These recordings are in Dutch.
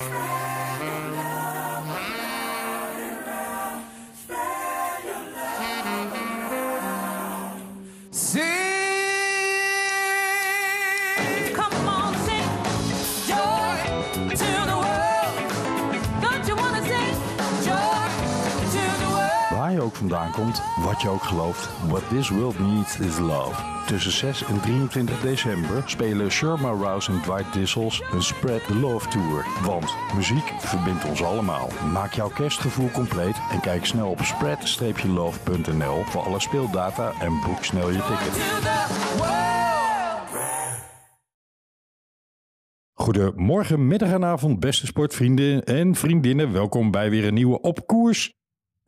Stranger. Vandaan komt, wat je ook gelooft, what this world needs is love. Tussen 6 en 23 december spelen Sherma Rouse en Dwight Dissels een Spread the Love Tour. Want muziek verbindt ons allemaal. Maak jouw kerstgevoel compleet en kijk snel op spread-love.nl voor alle speeldata en boek snel je ticket. Goedemorgen, middag en avond, beste sportvrienden en vriendinnen. Welkom bij weer een nieuwe Op Koers.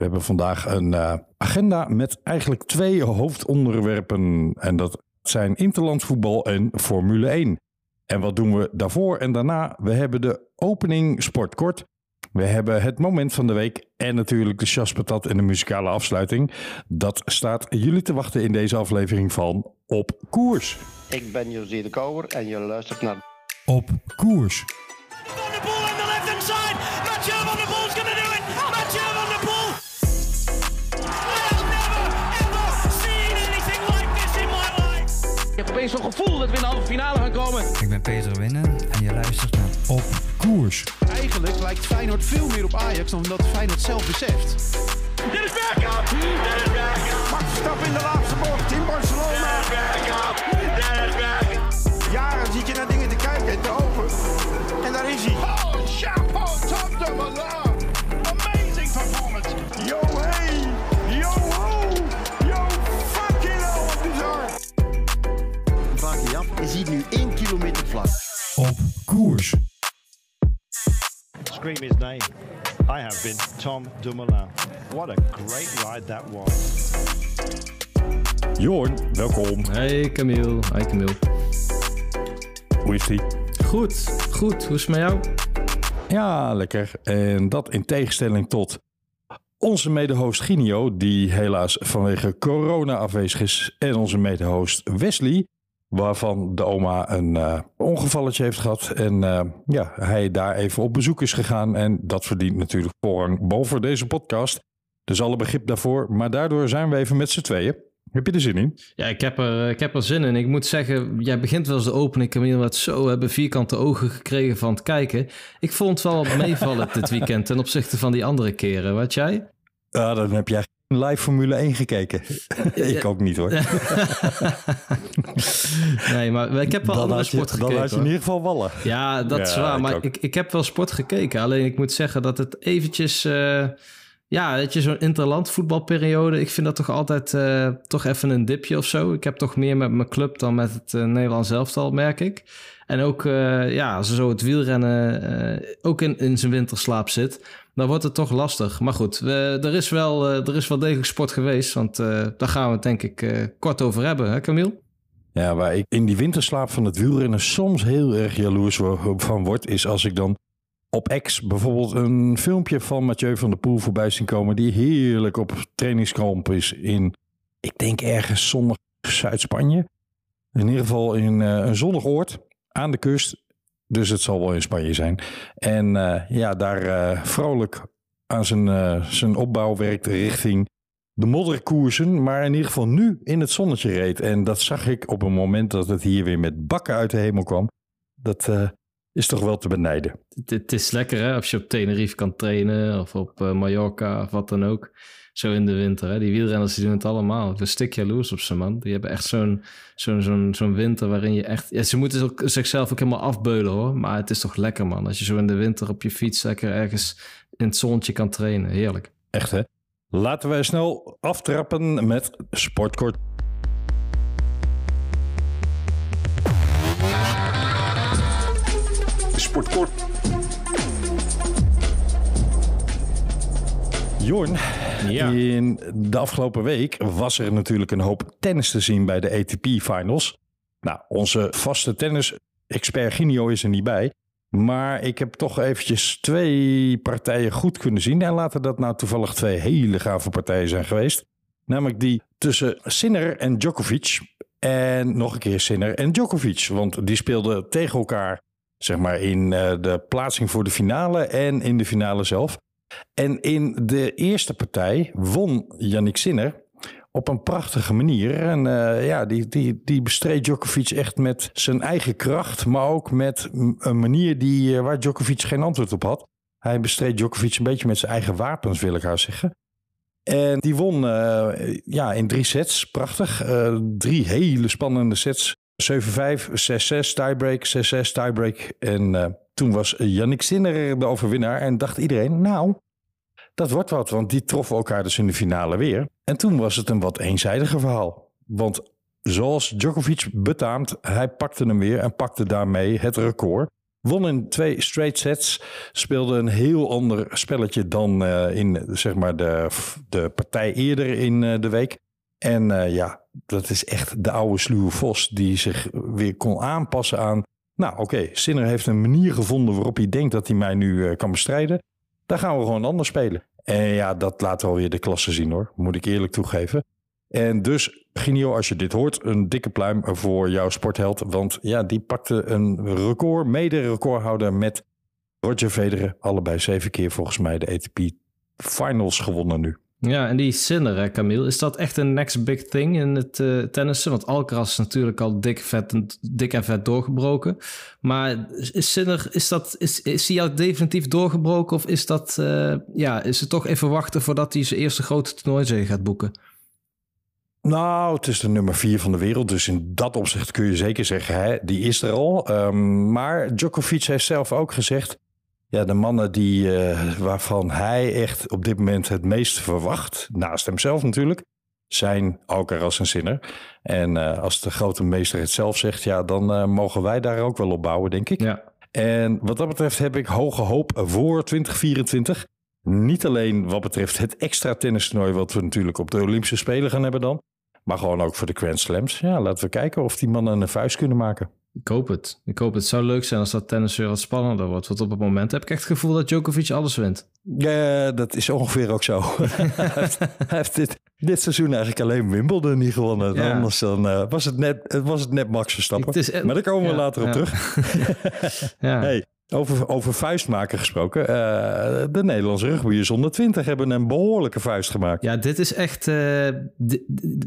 We hebben vandaag een eh, agenda met eigenlijk twee hoofdonderwerpen. En dat zijn interlandvoetbal en Formule 1. En wat doen we daarvoor en daarna? We hebben de opening sportkort. We hebben het moment van de week en natuurlijk de chaspatat en de muzikale afsluiting. Dat staat jullie te wachten in deze aflevering van Op Koers. Ik ben José de Kouwer en je luistert naar Op Koers. Van Ik heb opeens zo'n gevoel dat we in de halve finale gaan komen. Ik ben Peter Winnen en je luistert naar Op Koers. Eigenlijk lijkt Feyenoord veel meer op Ajax dan dat Feyenoord zelf beseft. Dit is Bergkamp. Dit is Bergkamp. Stap in de laatste bocht in Barcelona. Dit is Bergkamp. Dit is Bergkamp. Jaren zit je naar dingen te kijken en te ogen. En daar is hij. Oh, chapeau, top de Malin. Amazing performance. Yo, je ziet nu 1 kilometer vlak. Op Koers. Scream his name. I have been Tom Dumoulin. What a great ride that was. Jorn, welkom. Hey Camille, hi Camille. Hoe is die? Goed, goed. Hoe is het met jou? Ja, lekker. En dat in tegenstelling tot onze mede-host Ginio, die helaas vanwege corona afwezig is. En onze mede-host Wesley, waarvan de oma een eh, ongevalletje heeft gehad. En eh, ja, hij daar even op bezoek is gegaan. En dat verdient natuurlijk voorrang boven deze podcast. Dus alle begrip daarvoor. Maar daardoor zijn we even met z'n tweeën. Heb je er zin in? Ja, ik heb, er, ik heb er zin in. Ik moet zeggen, jij begint wel eens de opening, Camille, wat zo hebben vierkante ogen gekregen van het kijken. Ik vond het wel wat meevallen dit weekend ten opzichte van die andere keren. Wat jij? Ja, dan heb jij live Formule 1 gekeken. ik ook niet hoor. nee, maar ik heb wel Dan andere had je, sport gekeken. dan had je in ieder geval wallen. Ja, dat is waar. ik Maar ook. ik, ik heb wel sport gekeken. Alleen ik moet zeggen dat het eventjes... eh, ja, weet je, zo'n interland voetbalperiode. Ik vind dat toch altijd eh, toch even een dipje of zo. Ik heb toch meer met mijn club dan met het eh, Nederlands elftal, merk ik. En ook, ja, als zo het wielrennen ook in, in zijn winterslaap zit... dan wordt het toch lastig. Maar goed, er, is wel, eh, er is wel degelijk sport geweest. Want eh, daar gaan we het denk ik eh, kort over hebben, hè Camille? Ja, waar ik in die winterslaap van het wielrennen soms heel erg jaloers van word, is als ik dan op X bijvoorbeeld een filmpje van Mathieu van der Poel voorbij zien komen, die heerlijk op trainingskamp is in, ik denk ergens zonnig Zuid-Spanje. In ieder geval in een zonnig oord aan de kust. Dus het zal wel in Spanje zijn. En eh, ja, daar eh, vrolijk aan zijn, eh, zijn opbouw werkt richting de modderkoersen, maar in ieder geval nu in het zonnetje reed. En dat zag ik op een moment dat het hier weer met bakken uit de hemel kwam. Dat is toch wel te benijden. Het, is lekker hè, als je op Tenerife kan trainen of op Mallorca of wat dan ook. Zo in de winter. Hè. Die wielrenners die doen het allemaal. Ik ben stik jaloers op ze man. Die hebben echt zo'n zo'n zo'n zo'n winter waarin je echt... Ja, ze moeten ook zichzelf ook helemaal afbeulen hoor. Maar het is toch lekker man. Als je zo in de winter op je fiets lekker ergens in het zonnetje kan trainen. Heerlijk. Echt hè? Laten wij snel aftrappen met Sportkort. Sportkort. Jorn, Ja. in de afgelopen week was er natuurlijk een hoop tennis te zien bij de ATP Finals. Nou, onze vaste tennis-expert Ginio is er niet bij. Maar ik heb toch eventjes twee partijen goed kunnen zien. En laten dat nou toevallig twee hele gave partijen zijn geweest. Namelijk die tussen Sinner en Djokovic. En nog een keer Sinner en Djokovic. Want die speelden tegen elkaar Zeg maar in eh, de plaatsing voor de finale en in de finale zelf. En in de eerste partij won Yannick Sinner op een prachtige manier. En eh, ja, die, die, die bestreed Djokovic echt met zijn eigen kracht, maar ook met een manier die, eh, waar Djokovic geen antwoord op had. Hij bestreed Djokovic een beetje met zijn eigen wapens, wil ik haar zeggen. En die won eh, ja, in drie sets. Prachtig. Drie hele spannende sets. 7-5, 6-6 tiebreak, 6-6 tiebreak. En toen was Yannick Sinner de overwinnaar. En dacht iedereen, nou, dat wordt wat. Want die troffen elkaar dus in de finale weer. En toen was het een wat eenzijdiger verhaal. Want zoals Djokovic betaamt, hij pakte hem weer en pakte daarmee het record. Won in twee straight sets. Speelde een heel ander spelletje dan eh, in zeg maar de, de partij eerder in eh, de week. En eh, ja, dat is echt de oude sluwe vos die zich weer kon aanpassen aan... Nou oké, Sinner heeft een manier gevonden waarop hij denkt dat hij mij nu eh, kan bestrijden. Daar gaan we gewoon anders spelen. En ja, dat laat wel weer de klasse zien hoor, moet ik eerlijk toegeven. En dus, Ginio, als je dit hoort, een dikke pluim voor jouw sportheld. Want ja, die pakte een record, mede-recordhouder met Roger Federer. Allebei zeven keer volgens mij de ATP Finals gewonnen nu. Ja, en die Sinner, Camille, is dat echt een next big thing in het eh, tennissen? Want Alcaraz is natuurlijk al dik, vet, en- dik en vet doorgebroken. Maar is Sinner, is, dat, is, hij al definitief doorgebroken? Of is, dat, eh, ja, is het toch even wachten voordat hij zijn eerste grote toernooizege gaat boeken? Nou, het is de nummer vier van de wereld. Dus in dat opzicht kun je zeker zeggen, hè, die is er al. Ehm, maar Djokovic heeft zelf ook gezegd... Ja, de mannen die, eh, waarvan hij echt op dit moment het meest verwacht... naast hemzelf natuurlijk, zijn Alcaraz en Sinner. En eh, als de grote meester het zelf zegt... ja, dan eh, mogen wij daar ook wel op bouwen, denk ik. Ja. En wat dat betreft heb ik hoge hoop voor 2024. Niet alleen wat betreft het extra tennistoernooi... wat we natuurlijk op de Olympische Spelen gaan hebben dan... maar gewoon ook voor de Grand Slams. Ja, laten we kijken of die mannen een vuist kunnen maken. Ik hoop het. Ik hoop het. Het zou leuk zijn als dat tennis weer wat spannender wordt. Want op het moment heb ik echt het gevoel dat Djokovic alles wint. Ja, dat is ongeveer ook zo. hij heeft, hij heeft dit, dit seizoen eigenlijk alleen Wimbledon niet gewonnen. Ja. Anders dan, eh, was, het net, het was het net Max Verstappen. Het is- maar daar komen we ja, later op ja. terug. Ja. Hey, over, over vuist maken gesproken. eh, de Nederlandse rugbyers onder 20 hebben een behoorlijke vuist gemaakt. Ja, dit is echt. eh,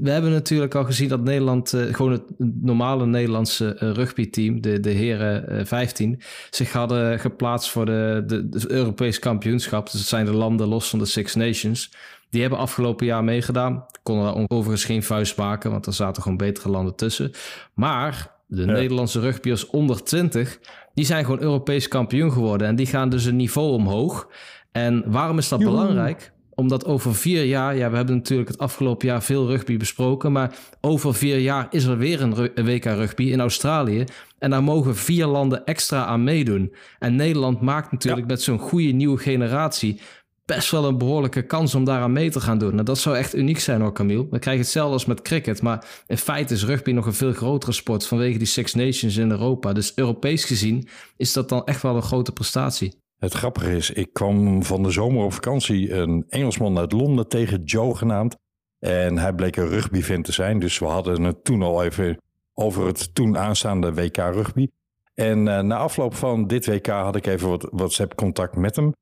we hebben natuurlijk al gezien dat Nederland, eh, gewoon het normale Nederlandse rugbyteam, de, de heren eh, 15, zich hadden geplaatst voor de, de, de Europees kampioenschap. Dus het zijn de landen los van de Six Nations. Die hebben afgelopen jaar meegedaan. Konden daar overigens geen vuist maken, want er zaten gewoon betere landen tussen. Maar de Nederlandse rugbyers onder 20, die zijn gewoon Europees kampioen geworden. En die gaan dus een niveau omhoog. En waarom is dat belangrijk? Omdat over vier jaar, ja, we hebben natuurlijk het afgelopen jaar veel rugby besproken, maar over vier jaar is er weer een, WK rugby in Australië. En daar mogen vier landen extra aan meedoen. En Nederland maakt natuurlijk met zo'n goede nieuwe generatie best wel een behoorlijke kans om daaraan mee te gaan doen. Nou, dat zou echt uniek zijn hoor, Camille. We krijgen hetzelfde als met cricket, maar in feite is rugby nog een veel grotere sport vanwege die Six Nations in Europa. Dus Europees gezien is dat dan echt wel een grote prestatie. Het grappige is, ik kwam van de zomer op vakantie een Engelsman uit Londen tegen Joe genaamd. En hij bleek een rugbyfan te zijn. Dus we hadden het toen al even over het toen aanstaande WK rugby. En eh, na afloop van dit WK had ik even wat WhatsApp-contact met hem.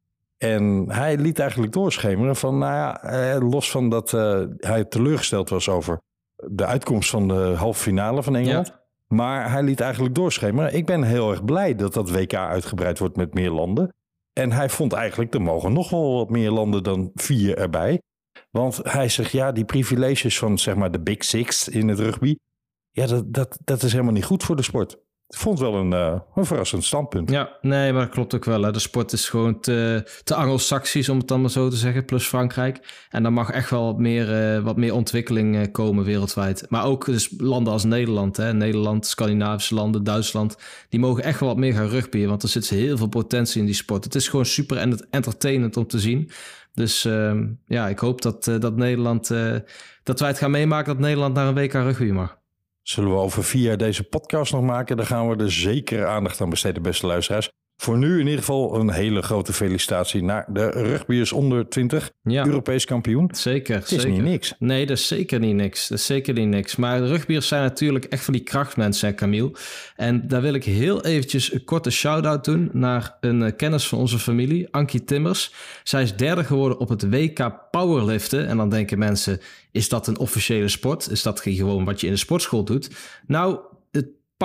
En hij liet eigenlijk doorschemeren van, nou ja, eh, los van dat eh, hij teleurgesteld was over de uitkomst van de halve finale van Engeland. Maar hij liet eigenlijk doorschemeren. Ik ben heel erg blij dat dat WK uitgebreid wordt met meer landen. En hij vond eigenlijk, er mogen nog wel wat meer landen dan vier erbij. Want hij zegt, ja, die privileges van zeg maar de Big Six in het rugby. Ja, dat, dat, dat is helemaal niet goed voor de sport. Vond het wel een, eh, een verrassend standpunt. Ja, nee, maar dat klopt ook wel. Hè. De sport is gewoon te, te anglo-saxisch, om het dan maar zo te zeggen, plus Frankrijk. En daar mag echt wel wat meer, eh, wat meer ontwikkeling eh, komen wereldwijd. Maar ook dus landen als Nederland, hè. Nederland, Scandinavische landen, Duitsland, die mogen echt wel wat meer gaan rugbyen, want er zit heel veel potentie in die sport. Het is gewoon super en entertainend om te zien. Dus ehm, ja, ik hoop dat, dat Nederland, dat wij het gaan meemaken dat Nederland naar een WK rugby mag. Zullen we over vier jaar deze podcast nog maken? Dan gaan we er zeker aandacht aan besteden, beste luisteraars. Voor nu in ieder geval een hele grote felicitatie naar de rugbyers onder 20. Ja. Europees kampioen. Zeker, Het is zeker. niet niks. Nee, dat is zeker niet niks. Dat is zeker niet niks. Maar de rugbyers zijn natuurlijk echt van die krachtmensen, hè, Camille. En daar wil ik heel eventjes een korte shout-out doen naar een eh, kennis van onze familie, Ankie Timmers. Zij is derde geworden op het WK Powerliften. En dan denken mensen, is dat een officiële sport? Is dat gewoon wat je in de sportschool doet? Nou,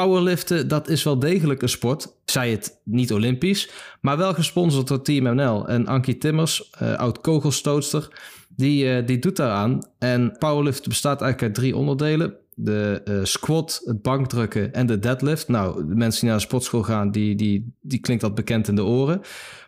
powerliften, dat is wel degelijk een sport. Zij het niet olympisch, maar wel gesponsord door Team NL. En Ankie Timmers, eh, oud kogelstootster, die, eh, die doet daaraan. En powerlift bestaat eigenlijk uit drie onderdelen. De eh, squat, het bankdrukken en de deadlift. Nou, de mensen die naar de sportschool gaan, die, die, die klinkt dat bekend in de oren.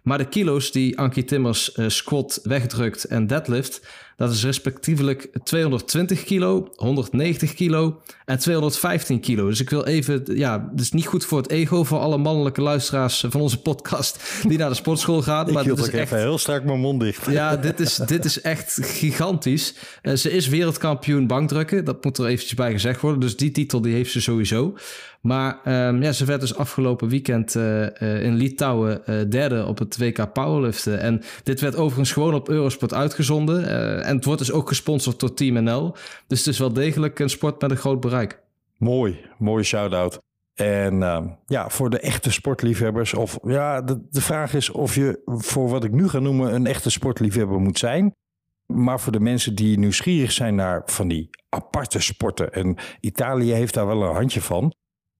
Maar de kilo's die Ankie Timmers eh, squat, wegdrukt en deadlift... dat is respectievelijk 220 kilo, 190 kilo en 215 kilo. Dus ik wil even... Ja, het is niet goed voor het ego van alle mannelijke luisteraars van onze podcast... die naar de sportschool gaan. Ik maar hield dit ook is echt... even heel strak mijn mond dicht. Ja, dit is, dit is echt gigantisch. Eh, ze is wereldkampioen bankdrukken. Dat moet er eventjes bij gezegd worden. Dus die titel die heeft ze sowieso. Maar ehm, ja, ze werd dus afgelopen weekend eh, eh, in Litouwen eh, derde op het WK Powerliften. En dit werd overigens gewoon op Eurosport uitgezonden. En het wordt dus ook gesponsord door Team NL. Dus het is wel degelijk een sport met een groot bereik. Mooi, mooie shout-out. En ehm, ja, voor de echte sportliefhebbers, of ja, de, de vraag is of je voor wat ik nu ga noemen een echte sportliefhebber moet zijn. Maar voor de mensen die nieuwsgierig zijn naar van die aparte sporten. En Italië heeft daar wel een handje van.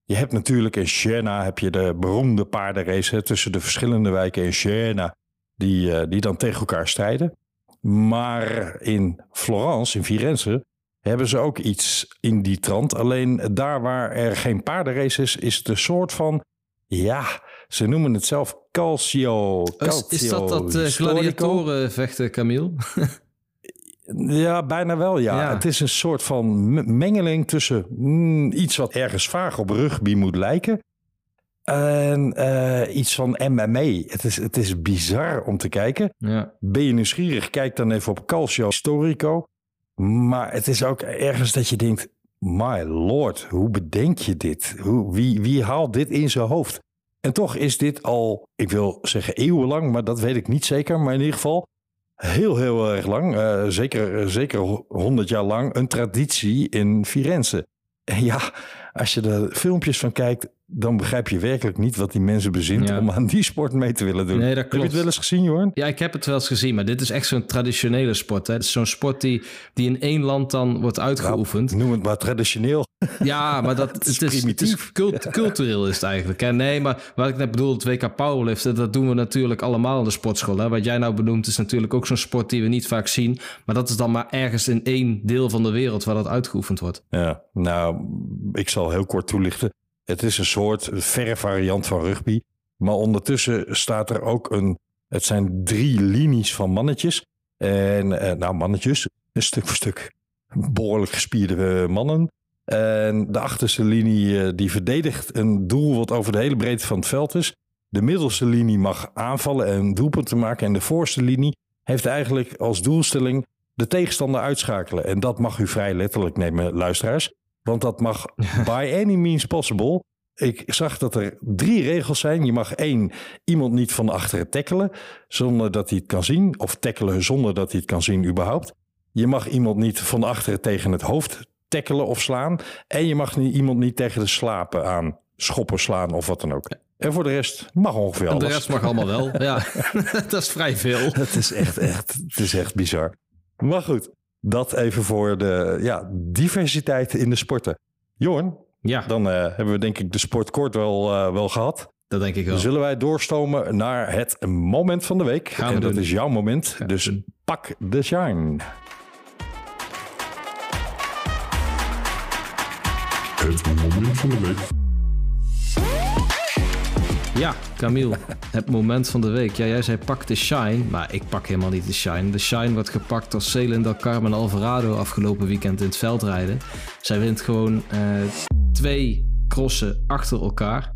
Je hebt natuurlijk in Siena heb je de beroemde paardenrace hè, tussen de verschillende wijken in Siena. Die, eh, die dan tegen elkaar strijden. Maar in Florence, in Firenze, hebben ze ook iets in die trant. Alleen daar waar er geen paardenrace is, is het een soort van... Ja, ze noemen het zelf calcio. Is, is dat dat uh, storico. gladiatoren vechten, Camille? Ja, bijna wel, ja. Ja. Het is een soort van mengeling tussen mm, iets wat ergens vaag op rugby moet lijken. En eh, iets van MMA. Het is, het is bizar om te kijken. ja. Ben je nieuwsgierig, kijk dan even op Calcio Storico. Maar het is ook ergens dat je denkt... My lord, hoe bedenk je dit? Hoe, wie, wie haalt dit in zijn hoofd? En toch is dit al, ik wil zeggen eeuwenlang... maar dat weet ik niet zeker. Maar in ieder geval heel, heel erg lang... eh, zeker, zeker 100 jaar lang... een traditie in Firenze. En ja, als je er filmpjes van kijkt... dan begrijp je werkelijk niet wat die mensen bezint... Ja. om aan die sport mee te willen doen. Nee, dat Heb je klopt. het wel eens gezien, Johan? Ja, ik heb het wel eens gezien, maar dit is echt zo'n traditionele sport. Hè? Het is zo'n sport die, die in één land dan wordt uitgeoefend. Noem het maar traditioneel. Ja, maar dat, is het, is, het is primitief. cult- cultureel is het eigenlijk. Hè? Nee, maar wat ik net bedoel, het WK Powerliften, dat doen we natuurlijk allemaal in de sportschool. Hè? Wat jij nou benoemt is natuurlijk ook zo'n sport die we niet vaak zien. Maar dat is dan maar ergens in één deel van de wereld waar dat uitgeoefend wordt. Ja, nou, ik zal heel kort toelichten. Het is een soort verre variant van rugby. Maar ondertussen staat er ook een... Het zijn drie linies van mannetjes. En, eh, nou, mannetjes, een stuk voor stuk behoorlijk gespierde eh, mannen. En de achterste linie eh, die verdedigt een doel wat over de hele breedte van het veld is. De middelste linie mag aanvallen en doelpunten maken. En de voorste linie heeft eigenlijk als doelstelling de tegenstander uitschakelen. En dat mag u vrij letterlijk nemen, luisteraars. Want dat mag by any means possible. Ik zag dat er drie regels zijn. Je mag één, iemand niet van achteren tackelen zonder dat hij het kan zien. Of tackelen zonder dat hij het kan zien überhaupt. Je mag iemand niet van achteren tegen het hoofd tackelen of slaan. En je mag niet, iemand niet tegen de slapen aan schoppen, slaan of wat dan ook. En voor de rest mag ongeveer En alles. de rest mag allemaal wel. Ja, dat is vrij veel. Het is echt, echt, het is echt bizar. Maar goed, dat even voor de ja, diversiteit in de sporten. Jorn, Ja, dan eh, hebben we denk ik de sport kort wel, eh, wel gehad. dat denk ik wel. Zullen wij doorstomen naar het moment van de week? Gaan we en dat doen. is jouw moment. dus pak de shine. Ja, Camille, het moment van de week. Ja, jij zei pak de shine, maar ik pak helemaal niet de shine. De shine wordt gepakt door Celine Del Carmen Alvarado afgelopen weekend in het veldrijden. Zij wint gewoon eh, twee crossen achter elkaar.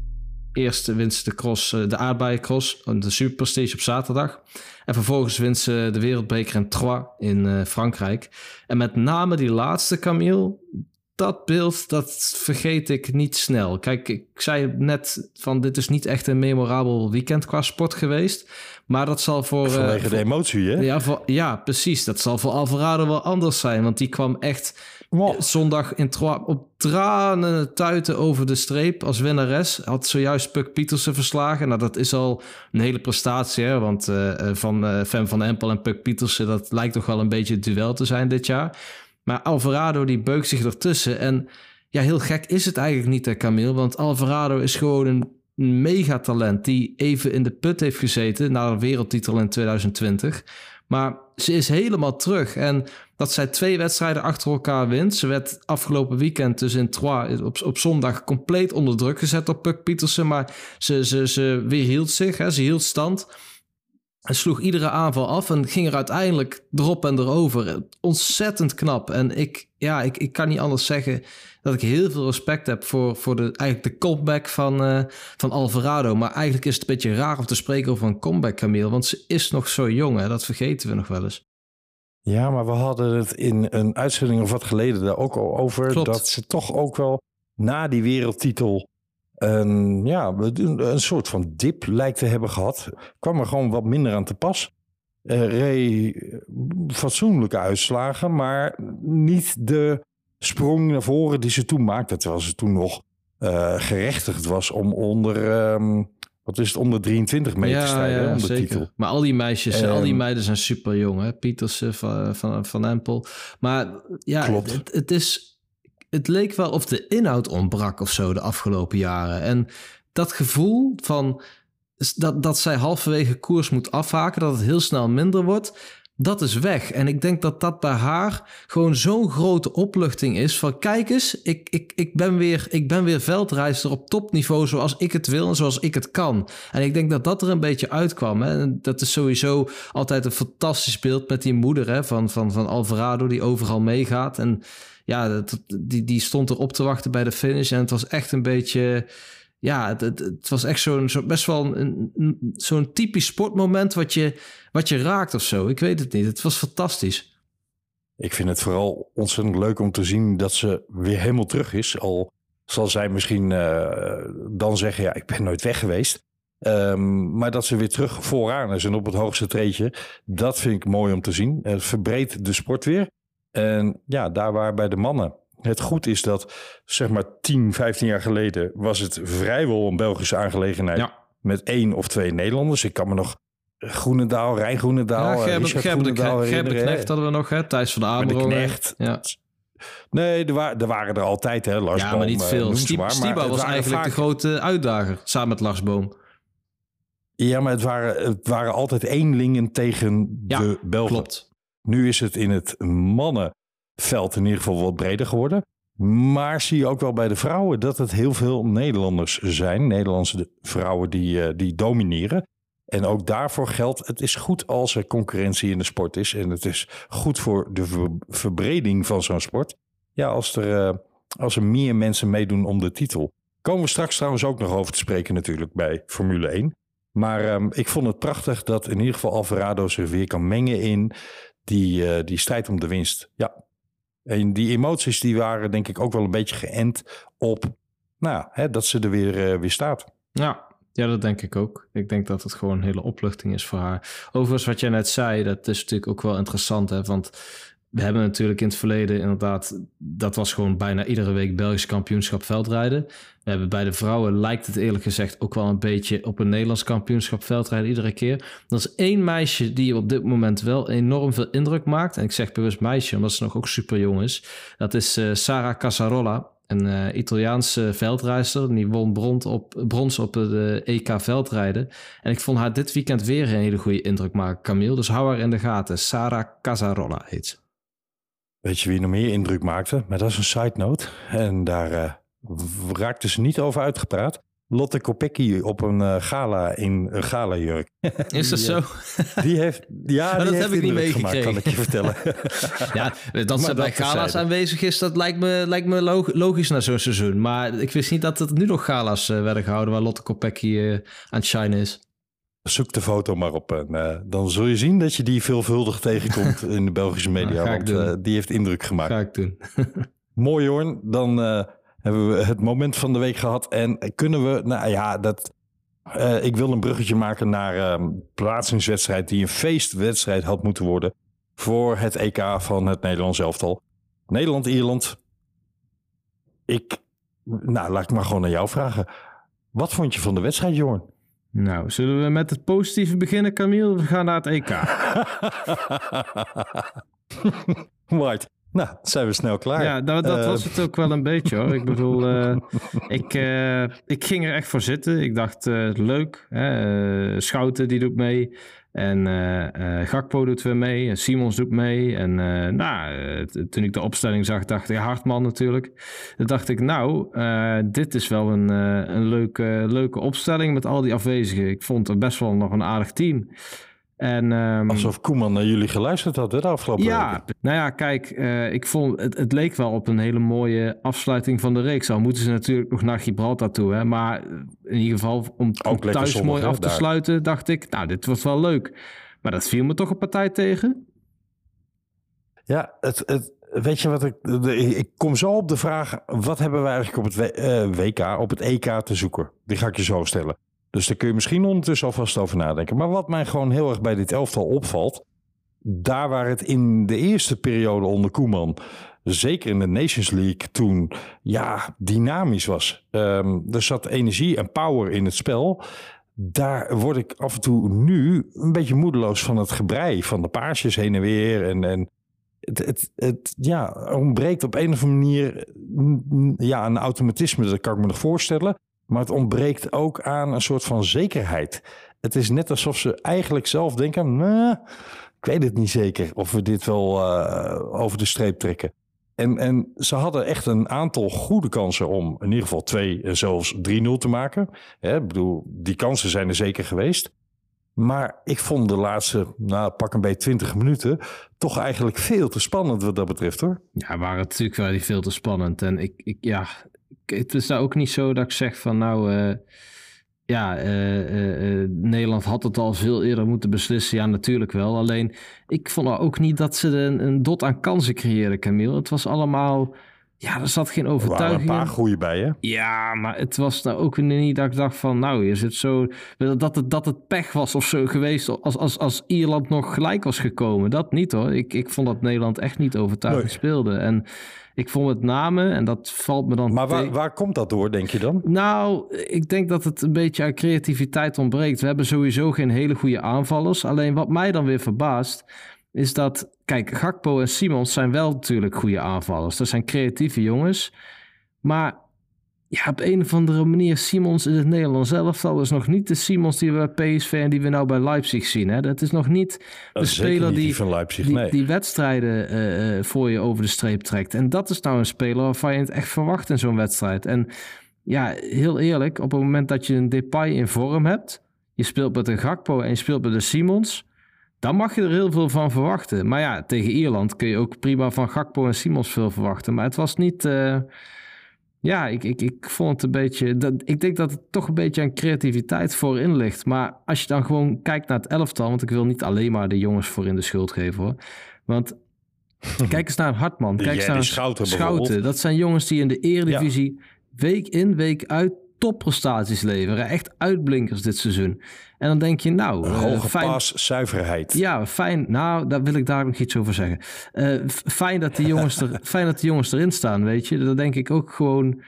Eerst wint ze de cross, eh, de aardbeiencross, de superprestige op zaterdag. En vervolgens wint ze de wereldbeker in Troyes in eh, Frankrijk. En met name die laatste, Camille, dat beeld, dat vergeet ik niet snel. Kijk, ik zei net van dit is niet echt een memorabel weekend qua sport geweest. Maar dat zal voor... eh, Vanwege voor- de emotie, hè? ja, voor, ja, precies. Dat zal voor Alvarado wel anders zijn. Want die kwam echt Wow. zondag in op tranen tuiten over de streep als winnares. Had zojuist Puck Pietersen verslagen. Nou, dat is al een hele prestatie. Hè? Want eh, eh, van Fem van Empel en Puck Pietersen... dat lijkt toch wel een beetje het duel te zijn dit jaar. Maar Alvarado die beukt zich ertussen. En ja, heel gek is het eigenlijk niet, hè, Camille. Want Alvarado is gewoon een megatalent... die even in de put heeft gezeten... na de wereldtitel in 2020... Maar ze is helemaal terug. En dat zij twee wedstrijden achter elkaar wint. Ze werd afgelopen weekend dus in Troyes op, op zondag compleet onder druk gezet door Puck Pietersen. Maar ze, ze, ze weerhield zich, hè. ze hield stand. En sloeg iedere aanval af en ging er uiteindelijk erop en erover. Ontzettend knap. En ik, ja, ik, ik kan niet anders zeggen dat ik heel veel respect heb voor, voor de, eigenlijk de comeback van, eh, van Alvarado. Maar eigenlijk is het een beetje raar om te spreken over een comeback, Camille. Want ze is nog zo jong, hè? dat vergeten we nog wel eens. Ja, maar we hadden het in een uitzending of wat geleden daar ook al over. Klopt. Dat ze toch ook wel na die wereldtitel een, ja, een, een soort van dip lijkt te hebben gehad. Kwam er gewoon wat minder aan te pas. Eh reed fatsoenlijke uitslagen, maar niet de sprong naar voren die ze toen maakte. Terwijl ze toen nog eh, gerechtigd was om onder, ehm, wat is het, onder 23 mee te strijden om de zeker. titel. Maar al die meisjes, Ehm, al die meiden zijn super jong. Hè? Pietersen van, van, van Empel. Maar ja, Klopt. Het, het is... Het leek wel of de inhoud ontbrak of zo de afgelopen jaren. En dat gevoel van dat, dat zij halverwege koers moet afhaken, dat het heel snel minder wordt, dat is weg. En ik denk dat dat bij haar gewoon zo'n grote opluchting is van kijk eens, ik, ik, ik, ben weer, ik ben weer veldrijster op topniveau zoals ik het wil en zoals ik het kan. En ik denk dat dat er een beetje uitkwam. Hè? En dat is sowieso altijd een fantastisch beeld met die moeder hè, van, van, van Alvarado die overal meegaat. En ja, dat, die, die stond erop te wachten bij de finish en het was echt een beetje... Ja, het, het, was echt zo'n zo best wel zo'n typisch sportmoment wat je, wat je raakt of zo. Ik weet het niet. Het was fantastisch. Ik vind het vooral ontzettend leuk om te zien dat ze weer helemaal terug is. Al zal zij misschien eh, dan zeggen, ja, ik ben nooit weg geweest. Ehm, maar dat ze weer terug vooraan is en op het hoogste treedje. Dat vind ik mooi om te zien. Het verbreedt de sport weer. En ja, daar waar bij de mannen het goed is dat, zeg maar 10, 15 jaar geleden... was het vrijwel een Belgische aangelegenheid Ja. met één of twee Nederlanders. Ik kan me nog Groenendaal, Rijn Groenendaal, Ja, Gerben, de, Groenendaal de herinneren. Knecht hadden we nog, hè? Thijs van de de. Knecht. Ja, Nee, er, wa- er waren er altijd, hè. Lars ja Boom, maar niet eh, veel. Stiba was eigenlijk vaak- de grote uitdager, samen met Lars Boom. Ja, maar het waren, het waren altijd eenlingen tegen Ja, de Belgen. Klopt. Nu is het in het mannenveld in ieder geval wat breder geworden. Maar zie je ook wel bij de vrouwen dat het heel veel Nederlanders zijn. Nederlandse vrouwen die, eh, die domineren. En ook daarvoor geldt, het is goed als er concurrentie in de sport is. En het is goed voor de ver- verbreding van zo'n sport. Ja, als er, eh, als er meer mensen meedoen om de titel. Komen we straks trouwens ook nog over te spreken natuurlijk bij Formule 1. Maar ehm, ik vond het prachtig dat in ieder geval Alvarado zich weer kan mengen in die, eh, die strijd om de winst. Ja. En die emoties die waren denk ik ook wel een beetje geënt op nou, hè, dat ze er weer, eh, weer staat. Ja, ja, dat denk ik ook. Ik denk dat het gewoon een hele opluchting is voor haar. Overigens, wat jij net zei, dat is natuurlijk ook wel interessant. Hè? Want we hebben natuurlijk in het verleden inderdaad... dat was gewoon bijna iedere week Belgisch kampioenschap veldrijden. We hebben bij de vrouwen, lijkt het eerlijk gezegd... ook wel een beetje op een Nederlands kampioenschap veldrijden iedere keer. Er is één meisje die op dit moment wel enorm veel indruk maakt. En ik zeg bewust meisje, omdat ze nog ook super jong is. Dat is eh, Sara Casarola. Een eh, Italiaanse veldrijster. Die won brons op, brons op de EK veldrijden. En ik vond haar dit weekend weer een hele goede indruk maken, Camille. Dus hou haar in de gaten. Sara Casarola heet ze. Weet je wie nog meer indruk maakte? Maar dat is een side note. En daar w- raakte ze niet over uitgepraat. Lotte Kopecky op een eh, gala in een gala-jurk. Is dat zo? eh, Die heeft, ja, Maar die dat heeft heb ik niet gemaakt, kan ik je vertellen. ja, dat ze bij gala's terzijde. aanwezig is, dat lijkt me, lijkt me log- logisch na zo'n seizoen. Maar ik wist niet dat er nu nog gala's eh, werden gehouden waar Lotte Kopecky aan het shinen is. Zoek de foto maar op. En, eh, dan zul je zien dat je die veelvuldig tegenkomt in de Belgische media. ga ik want eh, die heeft indruk gemaakt. Ga ik doen. Mooi hoor, dan eh, hebben we het moment van de week gehad. En kunnen we, nou ja, dat, ik wil een bruggetje maken naar ehm plaatsingswedstrijd die een feestwedstrijd had moeten worden voor het EK van het Nederlands elftal. Nederland-Ierland. Ik, nou laat ik maar gewoon aan jou vragen. Wat vond je van de wedstrijd, Jorn? Nou, zullen we met het positieve beginnen, Camille? We gaan naar het EK. White. Nou, zijn we snel klaar. Ja, dat, dat Eh, was het ook wel een beetje hoor. Ik bedoel, eh, ik, eh, ik ging er echt voor zitten. Ik dacht, leuk. Hè? Schouten die doet mee. En eh, eh, Gakpo doet weer mee. En Simons doet mee. En eh, nou, toen ik de opstelling zag, dacht ik, Hartman natuurlijk. Toen dacht ik, nou, dit is wel een, een leuke, leuke opstelling met al die afwezigen. Ik vond het best wel nog een aardig team. En, ehm, Alsof Koeman naar jullie geluisterd had hè, de afgelopen ja, weken. nou ja, kijk, eh, ik vond het, het leek wel op een hele mooie afsluiting van de reeks. Al moeten ze natuurlijk nog naar Gibraltar toe, hè? maar eh, in ieder geval om, thuis zonnig, mooi hè, af te daar. sluiten, dacht ik, nou, dit wordt wel leuk. Maar dat viel me toch een partij tegen. Ja, het, het, weet je wat ik... de- ik kom zo op de vraag, wat hebben we eigenlijk op het W- eh, WK, op het EK te zoeken? Die ga ik je zo stellen. Dus daar kun je misschien ondertussen alvast over nadenken. Maar wat mij gewoon heel erg bij dit elftal opvalt... daar waar het in de eerste periode onder Koeman... zeker in de Nations League toen, ja, dynamisch was. Ehm, er zat energie en power in het spel... Daar word ik af en toe nu een beetje moedeloos van het gebrei van de paarsjes heen en weer. En, en het, het, het ja, ontbreekt op een of andere manier ja, een automatisme, dat kan ik me nog voorstellen. Maar het ontbreekt ook aan een soort van zekerheid. Het is net alsof ze eigenlijk zelf denken, nou, ik weet het niet zeker of we dit wel eh, over de streep trekken. En, en ze hadden echt een aantal goede kansen om in ieder geval twee en zelfs 3-0 te maken. Hè, ik bedoel, die kansen zijn er zeker geweest. Maar ik vond de laatste, nou, pak een beetje 20 minuten, toch eigenlijk veel te spannend wat dat betreft hoor. Ja, waren natuurlijk wel veel te spannend. En ik, ik ja, het is nou ook niet zo dat ik zeg van nou, eh, ja, eh, eh, Nederland had het al veel eerder moeten beslissen. Ja, natuurlijk wel. Alleen, ik vond nou ook niet dat ze een, een dot aan kansen creëerden, Camille. Het was allemaal, ja, er zat geen Er waren een overtuiging paar goede bij hè. Ja, maar het was nou ook niet dat ik dacht van, nou, je zit zo, dat het, dat het pech was of zo geweest als, als, als Ierland nog gelijk was gekomen. Dat niet hoor. Ik, ik vond dat Nederland echt niet overtuigend Nee. speelde. En ik vond het name, en dat valt me dan Maar waar, waar komt dat door, denk je dan? nou, ik denk dat het een beetje aan creativiteit ontbreekt. We hebben sowieso geen hele goede aanvallers. Alleen wat mij dan weer verbaast, is dat... Kijk, Gakpo en Simons zijn wel natuurlijk goede aanvallers. Dat zijn creatieve jongens. Maar ja, op een of andere manier, Simons in het Nederlands elftal is nog niet de Simons die we bij PSV en die we nou bij Leipzig zien. Hè? Dat is nog niet de Dat zeker speler niet die, die van Leipzig, die, nee. die wedstrijden eh, eh, voor je over de streep trekt. En dat is nou een speler waarvan je het echt verwacht in zo'n wedstrijd. En ja, heel eerlijk, op het moment dat je een Depay in vorm hebt, je speelt met een Gakpo en je speelt met een Simons, dan mag je er heel veel van verwachten. Maar ja, tegen Ierland kun je ook prima van Gakpo en Simons veel verwachten. Maar het was niet... eh, ja, ik, ik, ik vond het een beetje. Dat, ik denk dat het toch een beetje aan creativiteit voorin ligt. Maar als je dan gewoon kijkt naar het elftal. Want ik wil niet alleen maar de jongens voor in de schuld geven hoor. Want kijk eens naar een Hartman. Kijk eens naar een Schouten Schouten. Dat zijn jongens die in de Eredivisie week in, week uit topprestaties leveren. Echt uitblinkers dit seizoen. En dan denk je, nou, eh, Hoge fijn, paszuiverheid. ja, fijn. Nou, daar wil ik daar nog iets over zeggen. Eh, fijn, dat die jongens er, fijn dat die jongens erin staan, weet je. Dan denk ik ook gewoon...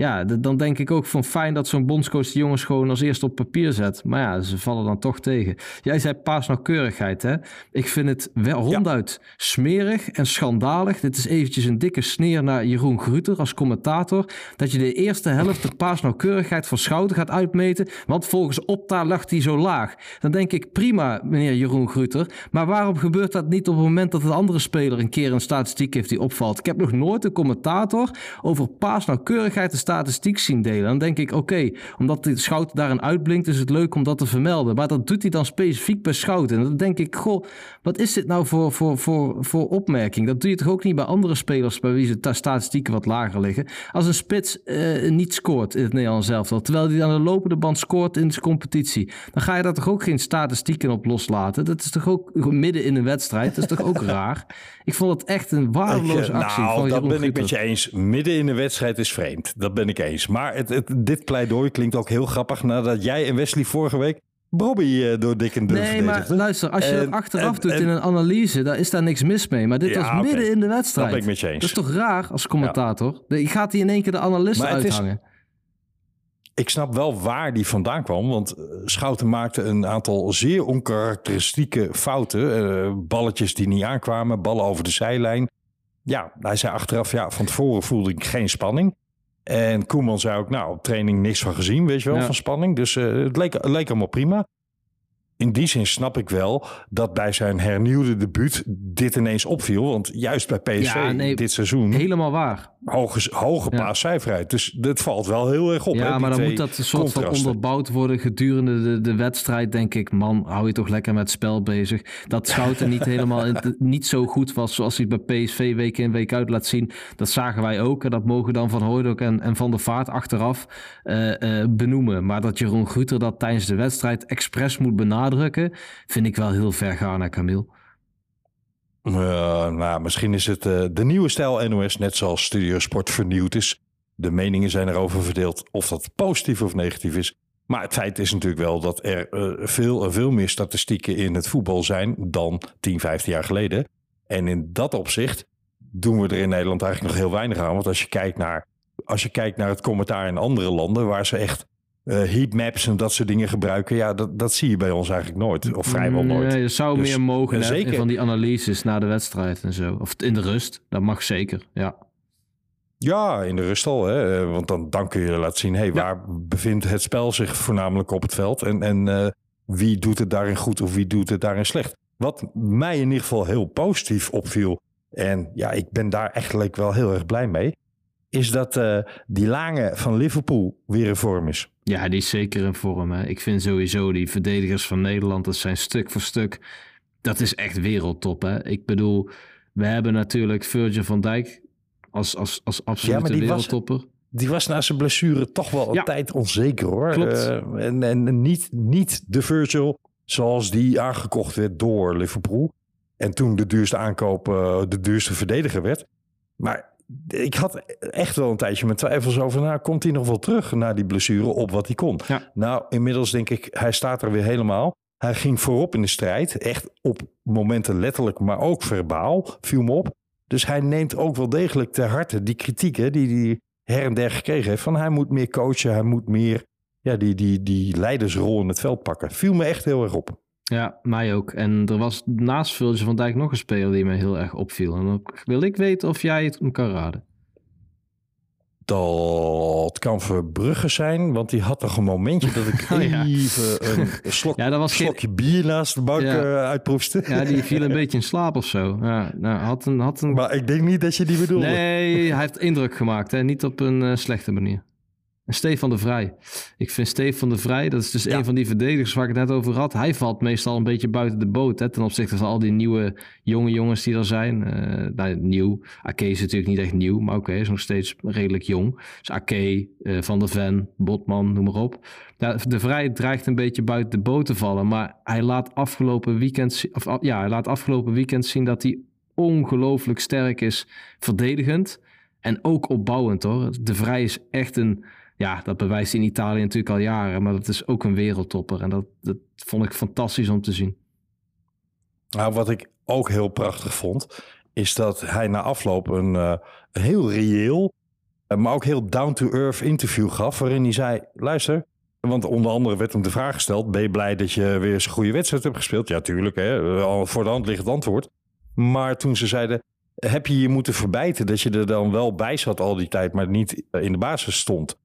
Ja, dan denk ik ook van fijn dat zo'n bondscoach die jongens gewoon als eerste op papier zet. Maar ja, ze vallen dan toch tegen. Jij zei paasnauwkeurigheid, hè? Ik vind het wel ronduit smerig en schandalig. Dit is eventjes een dikke sneer naar Jeroen Gruter als commentator. Dat je de eerste helft de paasnauwkeurigheid van Schouten gaat uitmeten. Want volgens Opta lag hij zo laag. Dan denk ik prima, meneer Jeroen Gruter. Maar waarom gebeurt dat niet op het moment dat een andere speler een keer een statistiek heeft die opvalt? Ik heb nog nooit een commentator over paasnauwkeurigheid een statistiek zien delen. Dan denk ik, oké, omdat de Schouten daarin uitblinkt, is het leuk om dat te vermelden. Maar dat doet hij dan specifiek bij Schouten. En dan denk ik, goh, wat is dit nou voor, voor, voor, voor opmerking? Dat doe je toch ook niet bij andere spelers bij wie ze ta- statistieken wat lager liggen. Als een spits eh, niet scoort in het Nederlands elftal, terwijl hij aan de lopende band scoort in de competitie, dan ga je daar toch ook geen statistieken op loslaten? Dat is toch ook midden in een wedstrijd? Dat is toch ook raar? Ik vond het echt een waardeloze eh, actie nou, van dat ben ik met je eens. Midden in de wedstrijd is vreemd. Dat ben ik eens. Maar het, het, dit pleidooi klinkt ook heel grappig nadat jij en Wesley vorige week Bobby eh, door dik en dun Nee, maar luister, als je En- dat achteraf en- doet en- in een analyse, daar is daar niks mis mee. Maar dit Ja, was midden in de wedstrijd. Dat ben ik met je eens. Dat is toch raar als commentator? Je gaat hier in één keer de is- uithangen. Ik snap wel waar die vandaan kwam. Want eh, Schouten maakte een aantal zeer onkarakteristieke fouten. Eh, balletjes die niet aankwamen, ballen over de zijlijn. Ja, hij zei achteraf, ja, van tevoren voelde ik geen spanning. En Koeman zei ook, nou, op training niks van gezien, weet je wel, Ja. van spanning. Dus eh, het, leek, het leek allemaal prima. In die zin snap ik wel dat bij zijn hernieuwde debuut dit ineens opviel. Want juist bij PSV Ja, nee, dit seizoen Helemaal waar. hoge, hoge paascijferheid. Dus dat valt wel heel erg op. Ja, maar dan moet dat een soort van onderbouwd worden gedurende de, de wedstrijd, denk ik. Man, hou je toch lekker met spel bezig. Dat Schouten niet helemaal in- niet zo goed was zoals hij bij PSV week in week uit laat zien. Dat zagen wij ook. En dat mogen dan Van Hooydonk en, en Van der Vaart achteraf eh, eh, benoemen. Maar dat Jeroen Guter dat tijdens de wedstrijd expres moet benadrukken, vind ik wel heel ver gaan, hè, Camille. Nou, misschien is het eh, de nieuwe stijl NOS, net zoals Studio Sport vernieuwd is. De meningen zijn erover verdeeld of dat positief of negatief is. Maar het feit is natuurlijk wel dat er eh, veel veel meer statistieken in het voetbal zijn dan 10, 15 jaar geleden. En in dat opzicht doen we er in Nederland eigenlijk nog heel weinig aan. Want als je kijkt naar, als je kijkt naar het commentaar in andere landen, waar ze echt heatmaps en dat soort dingen gebruiken, ja, dat, dat zie je bij ons eigenlijk nooit. Of vrijwel nooit. Nee, er zou Dus, meer mogen eh, zeker. van die analyses na de wedstrijd en zo. Of in de rust, dat mag zeker, ja. Ja, in de rust al. Hè? Eh, Want dan, dan kun je laten zien, hey, waar bevindt het spel zich voornamelijk op het veld? En, en eh, wie doet het daarin goed of wie doet het daarin slecht? Wat mij in ieder geval heel positief opviel, en ja, ik ben daar eigenlijk wel heel erg blij mee, is dat eh, die Lange van Liverpool weer in vorm is. Ja, die is zeker in vorm. Hè. Ik vind sowieso die verdedigers van Nederland, dat zijn stuk voor stuk. Dat is echt wereldtop. Hè. Ik bedoel, we hebben natuurlijk Virgil van Dijk als, als, als absolute was- wereldtopper. Die was na zijn blessure toch wel een Ja. tijd onzeker hoor. Klopt. Eh, en en niet, niet de Virgil zoals die aangekocht werd door Liverpool. En toen de duurste aankoop eh, de duurste verdediger werd. Maar ik had echt wel een tijdje mijn twijfels over. Nou, komt hij nog wel terug na die blessure op wat hij kon? Ja. Nou, inmiddels denk ik, hij staat er weer helemaal. Hij ging voorop in de strijd. Echt op momenten letterlijk, maar ook verbaal. Viel me op. Dus hij neemt ook wel degelijk ter harte die kritieken die hij her en der gekregen heeft. Van hij moet meer coachen, hij moet meer ja, die, die, die leidersrol in het veld pakken. Viel me echt heel erg op. Ja, mij ook. En er was naast Virgil van Dijk nog een speler die me heel erg opviel. En dan wil ik weten of jij het kan raden. Dat kan Verbrugge zijn, want die had toch een momentje dat ik Oh, ja. even een slok, Ja, dat was geen- slokje bier naast de bank Ja. eh, uitproefste. Ja, die viel een beetje in slaap of zo. Ja, nou, had een, had een... Maar ik denk niet dat je die bedoelde. Nee, hij heeft indruk gemaakt. Hè? Niet op een eh, slechte manier. En Stefan de Vrij. Ik vind Stefan de Vrij, dat is dus Ja. een van die verdedigers waar ik het net over had. Hij valt meestal een beetje buiten de boot. Hè? Ten opzichte van al die nieuwe jonge jongens die er zijn. Eh, nou, nieuw. Ake is natuurlijk niet echt nieuw, maar oké, is nog steeds redelijk jong. Dus Ake, eh, Van der Ven, Botman, noem maar op. Ja, de Vrij dreigt een beetje buiten de boot te vallen. Maar hij laat afgelopen weekend, of, ja, hij laat afgelopen weekend zien dat hij ongelooflijk sterk is verdedigend. En ook opbouwend hoor. De Vrij is echt een. Ja, dat bewijst in Italië natuurlijk al jaren. Maar dat is ook een wereldtopper. En dat, dat vond ik fantastisch om te zien. Nou, wat ik ook heel prachtig vond, is dat hij na afloop een, eh, heel reëel, eh, maar ook heel down-to-earth interview gaf. Waarin hij zei: Luister, want onder andere werd hem de vraag gesteld: Ben je blij dat je weer eens een goede wedstrijd hebt gespeeld? Ja, tuurlijk. Hè, eh, voor de hand ligt het antwoord. Maar toen ze zeiden: Heb je je moeten verbijten dat je er dan wel bij zat al die tijd, maar niet in de basis stond?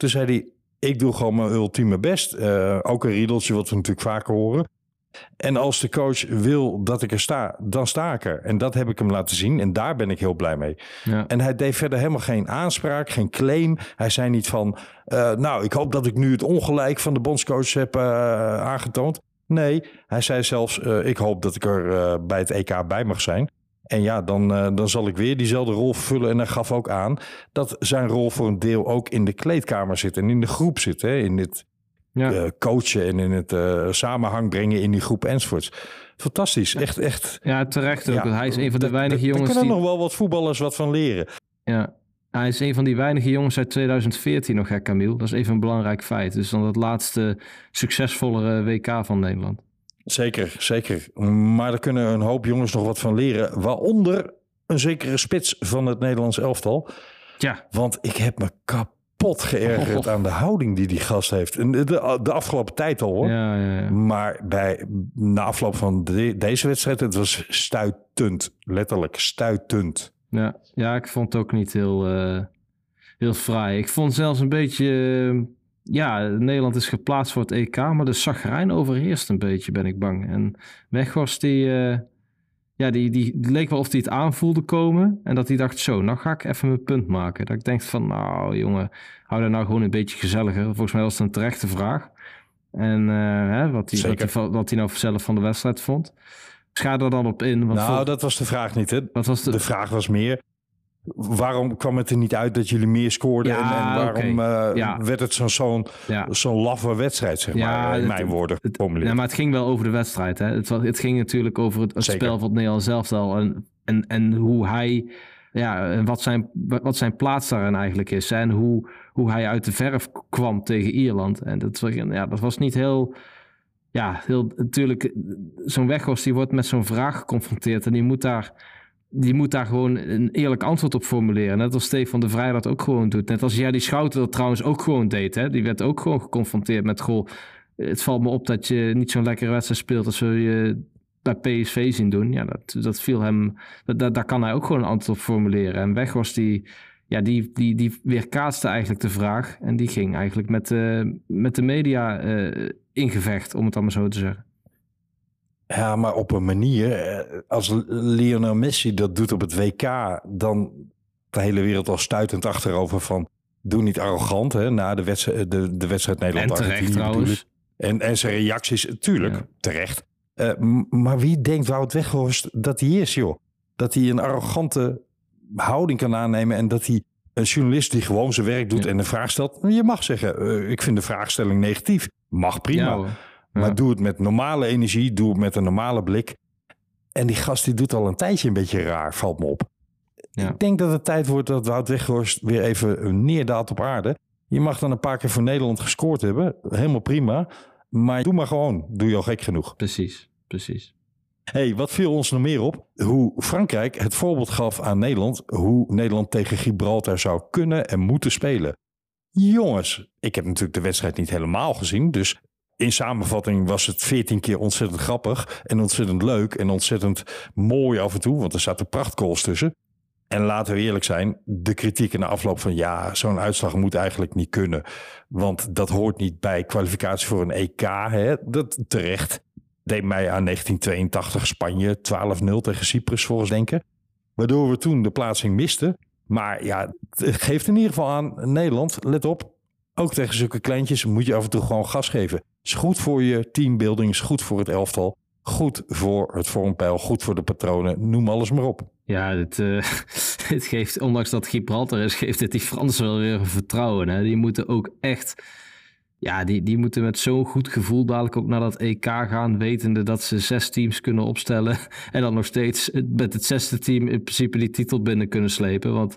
Toen zei hij: Ik doe gewoon mijn ultieme best. Eh, ook een riedeltje, wat we natuurlijk vaker horen. En als de coach wil dat ik er sta, dan sta ik er. En dat heb ik hem laten zien. En daar ben ik heel blij mee. Ja. En hij deed verder helemaal geen aanspraak, geen claim. Hij zei niet van, eh, nou, ik hoop dat ik nu het ongelijk van de bondscoach heb eh, aangetoond. Nee, hij zei zelfs, ik hoop dat ik er bij het EK bij mag zijn. En ja, dan, eh, dan zal ik weer diezelfde rol vervullen. En hij gaf ook aan dat zijn rol voor een deel ook in de kleedkamer zit. En in de groep zit. Hè? In het Ja. eh, coachen en in het eh, samenhang brengen in die groep enzovoorts. Fantastisch. Echt, echt. ja, terecht ook. Ja, hij is een van de weinige jongens kunnen die... nog wel wat voetballers wat van leren. Ja. Hij is een van die weinige jongens uit 2014 nog, hè, Camille. Dat is even een belangrijk feit. Dus dan het laatste succesvollere WK van Nederland. Zeker, zeker. Maar daar kunnen een hoop jongens nog wat van leren. Waaronder een zekere spits van het Nederlands elftal. Ja, Want ik heb me kapot geërgerd Oh. aan de houding die die gast heeft. De, de afgelopen tijd al hoor. ja, ja. ja. Maar bij, na afloop van de- deze wedstrijd, het was stuitend. Letterlijk stuitend. Ja, ja, ik vond het ook niet heel, eh, heel fraai. Ik vond zelfs een beetje... eh, ja, Nederland is geplaatst voor het EK, maar de zagrijn overheerst een beetje, ben ik bang. En Weghorst, die, eh, ja, die, die leek wel of hij het aanvoelde komen. En dat hij dacht, zo, nou ga ik even mijn punt maken. Dat ik denk van, nou jongen, hou daar nou gewoon een beetje gezelliger. Volgens mij was het een terechte vraag. En eh, hè, wat, hij, wat, hij, wat hij nou zelf van de wedstrijd vond. Ga er dan op in. Want nou, dat was de vraag niet. Hè? wat was de, De vraag was meer... Waarom kwam het er niet uit dat jullie meer scoorden? Ja, en, en waarom eh, Ja. werd het zo'n zo'n ja. zo'n laffe wedstrijd, zeg maar, in het- mijn woorden geformuleerd. ja, maar het ging wel over de wedstrijd. Hè? Het, het ging natuurlijk over het, spel van het Nederlands elftal. En, en, en hoe hij, ja, en wat zijn, wat zijn plaats daarin eigenlijk is. En hoe, hoe hij uit de verf kwam tegen Ierland. En dat, was- ja, dat was niet heel. Ja, heel, natuurlijk, zo'n Weghorst die wordt met zo'n vraag geconfronteerd. En die moet daar. Die moet daar gewoon een eerlijk antwoord op formuleren. Net als Stefan de Vrij dat ook gewoon doet. Net als jij die Schouten dat trouwens ook gewoon deed. Hè? Die werd ook gewoon geconfronteerd met... Goh, het valt me op dat je niet zo'n lekkere wedstrijd speelt... als we je bij PSV zien doen. Ja, dat, dat viel hem... Dat, daar kan hij ook gewoon een antwoord op formuleren. En Weghorst die... Ja, die, die, die weerkaatste eigenlijk de vraag. En die ging eigenlijk met, de met de media eh, in gevecht, om het allemaal zo te zeggen. Ja, maar op een manier, eh, als Lionel Messi dat doet op het WK, dan de hele wereld al stuitend achterover van doe niet arrogant hè, na de wedstrijd, de, de wedstrijd En Nederland-Argentinië. terecht trouwens. En, en zijn reacties, tuurlijk, Ja. terecht. Eh, maar wie denkt Wout Weghorst dat hij is, joh? Dat hij een arrogante houding kan aannemen en dat hij een journalist die gewoon zijn werk doet Ja. en een vraag stelt. Je mag zeggen, eh, ik vind de vraagstelling negatief. Mag prima. Ja, Ja. Maar doe het met normale energie, doe het met een normale blik. En die gast die doet al een tijdje een beetje raar, valt me op. Ja. Ik denk dat het tijd wordt dat Wout Weghorst weer even neerdaalt op aarde. Je mag dan een paar keer voor Nederland gescoord hebben. Helemaal prima. Maar doe maar gewoon. Doe je al gek genoeg. Precies, precies. hey, wat viel ons nog meer op? Hoe Frankrijk het voorbeeld gaf aan Nederland. Hoe Nederland tegen Gibraltar zou kunnen en moeten spelen. Jongens, ik heb natuurlijk de wedstrijd niet helemaal gezien. Dus in samenvatting was het 14 keer ontzettend grappig. En ontzettend leuk. En ontzettend mooi af en toe. Want er zaten prachtgoals tussen. En laten we eerlijk zijn, de kritiek in de afloop van ja, zo'n uitslag moet eigenlijk niet kunnen. Want dat hoort niet bij kwalificatie voor een EK. Hè? Dat terecht. Deed mij aan 1982 Spanje 12-0 tegen Cyprus volgens denken. Waardoor we toen de plaatsing misten. Maar ja, het geeft in ieder geval aan Nederland, let op. Ook tegen zulke kleintjes moet je af en toe gewoon gas geven. Is goed voor je teambuilding, is goed voor het elftal. Goed voor het vormpeil, goed voor de patronen. Noem alles maar op. Ja, het, eh, het geeft, ondanks dat Gibraltar is, geeft het die Fransen wel weer vertrouwen. Hè? Die moeten ook echt, ja, die, die moeten met zo'n goed gevoel dadelijk ook naar dat EK gaan, wetende dat ze zes teams kunnen opstellen en dan nog steeds met het zesde team in principe die titel binnen kunnen slepen. Want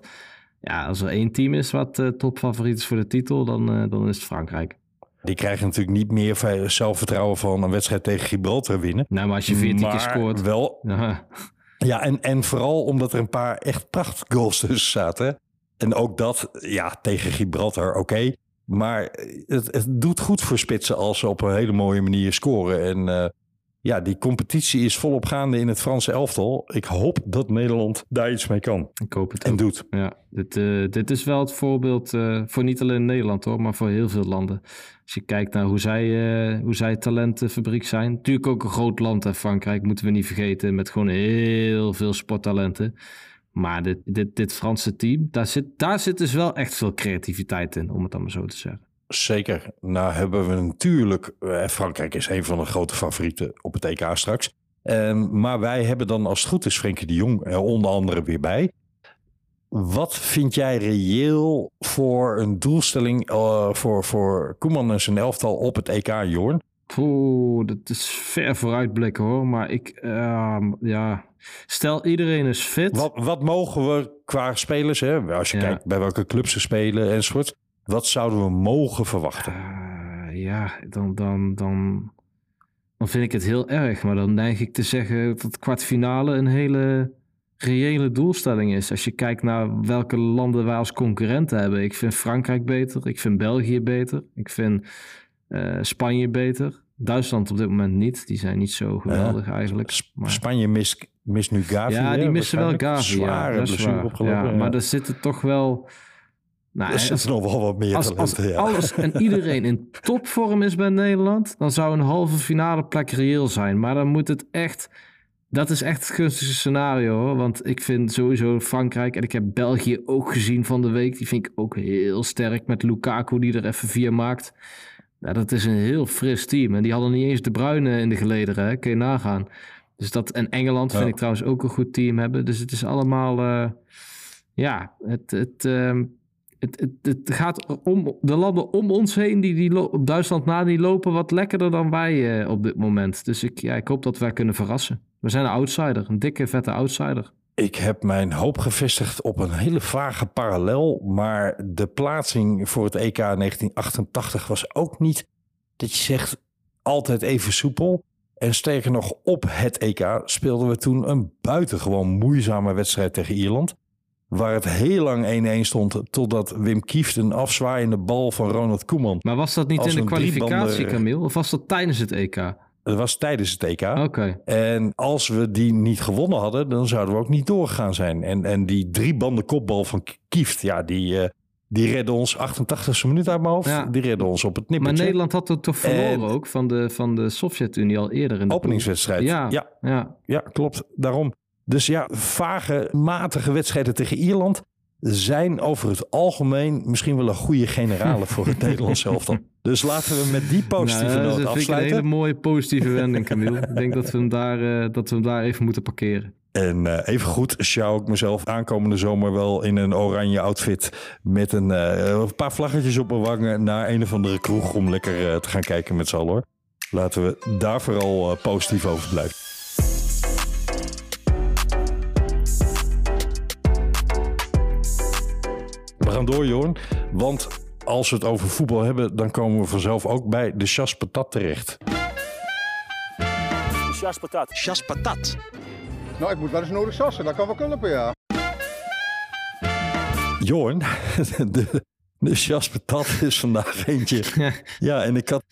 ja, als er één team is wat eh, topfavoriet is voor de titel, dan, eh, dan is het Frankrijk. Die krijgen natuurlijk niet meer ve- zelfvertrouwen van een wedstrijd tegen Gibraltar winnen. Nou, maar als je 14 keer scoort, wel ja, Ja, en, en vooral omdat er een paar echt prachtgoals tussen zaten. En ook dat, ja, tegen Gibraltar, oké. Maar het, het doet goed voor spitsen als ze op een hele mooie manier scoren. En eh, ja, die competitie is volop gaande in het Franse elftal. Ik hoop dat Nederland daar iets mee kan Ik hoop het en ook. doet. Ja, dit, eh, dit is wel het voorbeeld eh, voor niet alleen Nederland hoor, maar voor heel veel landen. Als je kijkt naar hoe zij, eh, hoe zij talentenfabriek zijn. Natuurlijk ook een groot land, hè, Frankrijk, moeten we niet vergeten. Met gewoon heel veel sporttalenten. Maar dit, dit, dit Franse team, daar zit, daar zit dus wel echt veel creativiteit in, om het dan maar zo te zeggen. Zeker. Nou hebben we natuurlijk... eh, Frankrijk is een van de grote favorieten op het EK straks. Ehm, maar wij hebben dan als het goed is Frenkie de Jong er onder andere weer bij. Wat vind jij reëel voor een doelstelling eh, voor, voor Koeman en zijn elftal op het EK, Jorn? Poeh, dat is ver vooruitblikken hoor. Maar ik, ehm, ja, stel iedereen is fit. Wat, wat mogen we qua spelers, hè? als je Ja. kijkt bij welke clubs ze spelen enzovoort. Wat zouden we mogen verwachten? Eh, ja, dan, dan, dan, dan vind ik het heel erg. Maar dan neig ik te zeggen dat kwartfinale een hele reële doelstelling is. Als je kijkt naar welke landen wij als concurrenten hebben. Ik vind Frankrijk beter. Ik vind België beter. Ik vind eh, Spanje beter. Duitsland op dit moment niet. Die zijn niet zo geweldig eigenlijk. Maar- Spanje mist, mist nu Gavi. ja, die missen wel. Gavi. Ja, Zware dat is blessure opgelopen. Ja, ja. Maar er zitten toch wel... Nou, er als- zitten nog wel wat meer als, als ja. alles en iedereen in topvorm is bij Nederland, dan zou een halve finale plek reëel zijn. Maar dan moet het echt. Dat is echt het gunstigste scenario hoor. Want ik vind sowieso Frankrijk. En ik heb België ook gezien van de week. Die vind ik ook heel sterk met Lukaku die er even vier maakt. Ja, dat is een heel fris team. En die hadden niet eens de Bruine in de gelederen. Hè? Kun je nagaan. Dus dat, en Engeland vind Ja. ik trouwens ook een goed team hebben. Dus het is allemaal. eh, ja, het. het ehm, het, het, het gaat om de landen om ons heen, die, die op Duitsland na, die lopen wat lekkerder dan wij eh, op dit moment. Dus ik, ja, ik hoop dat wij kunnen verrassen. We zijn een outsider, een dikke, vette outsider. Ik heb mijn hoop gevestigd op een hele vage parallel. Maar de plaatsing voor het EK 1988 was ook niet dat je zegt altijd even soepel. En sterker nog, op het EK speelden we toen een buitengewoon moeizame wedstrijd tegen Ierland. Waar het heel lang 1-1 stond totdat Wim Kieft een afzwaaiende bal van Ronald Koeman. Maar was dat niet in de kwalificatie, Camille? Of was dat tijdens het EK? Dat was tijdens het EK. Oké. En als we die niet gewonnen hadden, dan zouden we ook niet doorgegaan zijn. En, en die drie banden kopbal van Kieft, ja, die, eh die redde ons 88e minuut uit mijn hoofd. Ja. Die redde ons op het Maar nippertje. Nederland had het toch verloren En- ook van de, van de Sovjet-Unie al eerder in de Openingswedstrijd. Ja, ja, ja. ja, klopt. Daarom. Dus ja, vage, matige wedstrijden tegen Ierland zijn over het algemeen misschien wel een goede generale voor het Nederlands elftal. Dus laten we met die positieve Nou, noot dat vind ik een afsluiten. hele mooie positieve wending, Camille. ik denk dat we, hem daar, eh, dat we hem daar even moeten parkeren. En eh, even goed sjouw ik mezelf aankomende zomer wel in een oranje outfit. Met een, eh, een paar vlaggetjes op mijn wangen naar een of andere kroeg om lekker te gaan kijken met z'n allen hoor. Laten we daar vooral positief over blijven. We gaan door, Jorn. Want als we het over voetbal hebben, dan komen we vanzelf ook bij de chas patat terecht. Chas patat. Nou, ik moet wel eens nodig sassen, dat kan wel kulpen, ja. Jorn, de, de chas patat is vandaag eentje. Ja, en ik had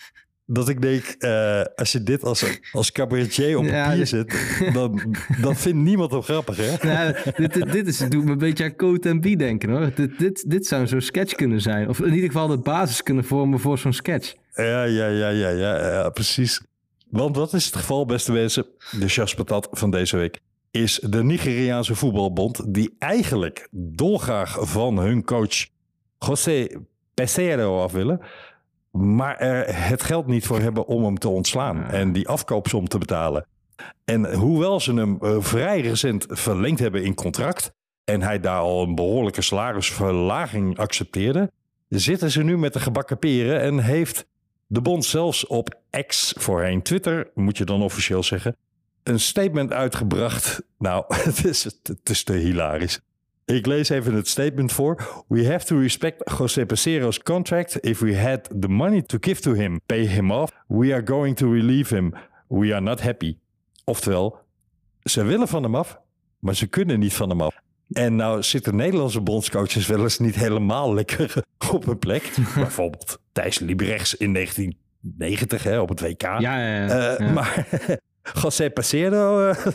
dat ik denk, eh, als je dit als, als cabaretier op Ja, papier dit- zet, dan, dan vindt niemand hem grappig, hè? Nou, dit, dit, dit is, het doet me een beetje aan Coat en B denken hoor. Dit, dit, dit zou zo'n sketch kunnen zijn. Of in ieder geval de basis kunnen vormen voor zo'n sketch. Ja, ja, ja, ja, ja, ja, precies. Want wat is het geval, beste mensen? De chaspatat van deze week is de Nigeriaanse voetbalbond... die eigenlijk dolgraag van hun coach José Pesero af willen... maar er het geld niet voor hebben om hem te ontslaan... en die afkoopsom te betalen. En hoewel ze hem eh, vrij recent verlengd hebben in contract... en hij daar al een behoorlijke salarisverlaging accepteerde... zitten ze nu met de gebakken peren en heeft de bond zelfs op X, voorheen Twitter, moet je dan officieel zeggen, een statement uitgebracht. Nou, het is, het is te hilarisch. Ik lees even het statement voor. We have to respect José Pesero's contract. If we had the money to give to him, pay him off. We are going to relieve him. We are not happy. Oftewel, ze willen van hem af, maar ze kunnen niet van hem af. En nou zitten Nederlandse bondscoaches wel eens niet helemaal lekker op hun plek. Bijvoorbeeld Thijs Liebrechts in 1990 hè, op het WK. Ja, ja, ja. Eh, Ja. Maar José Pasero, eh,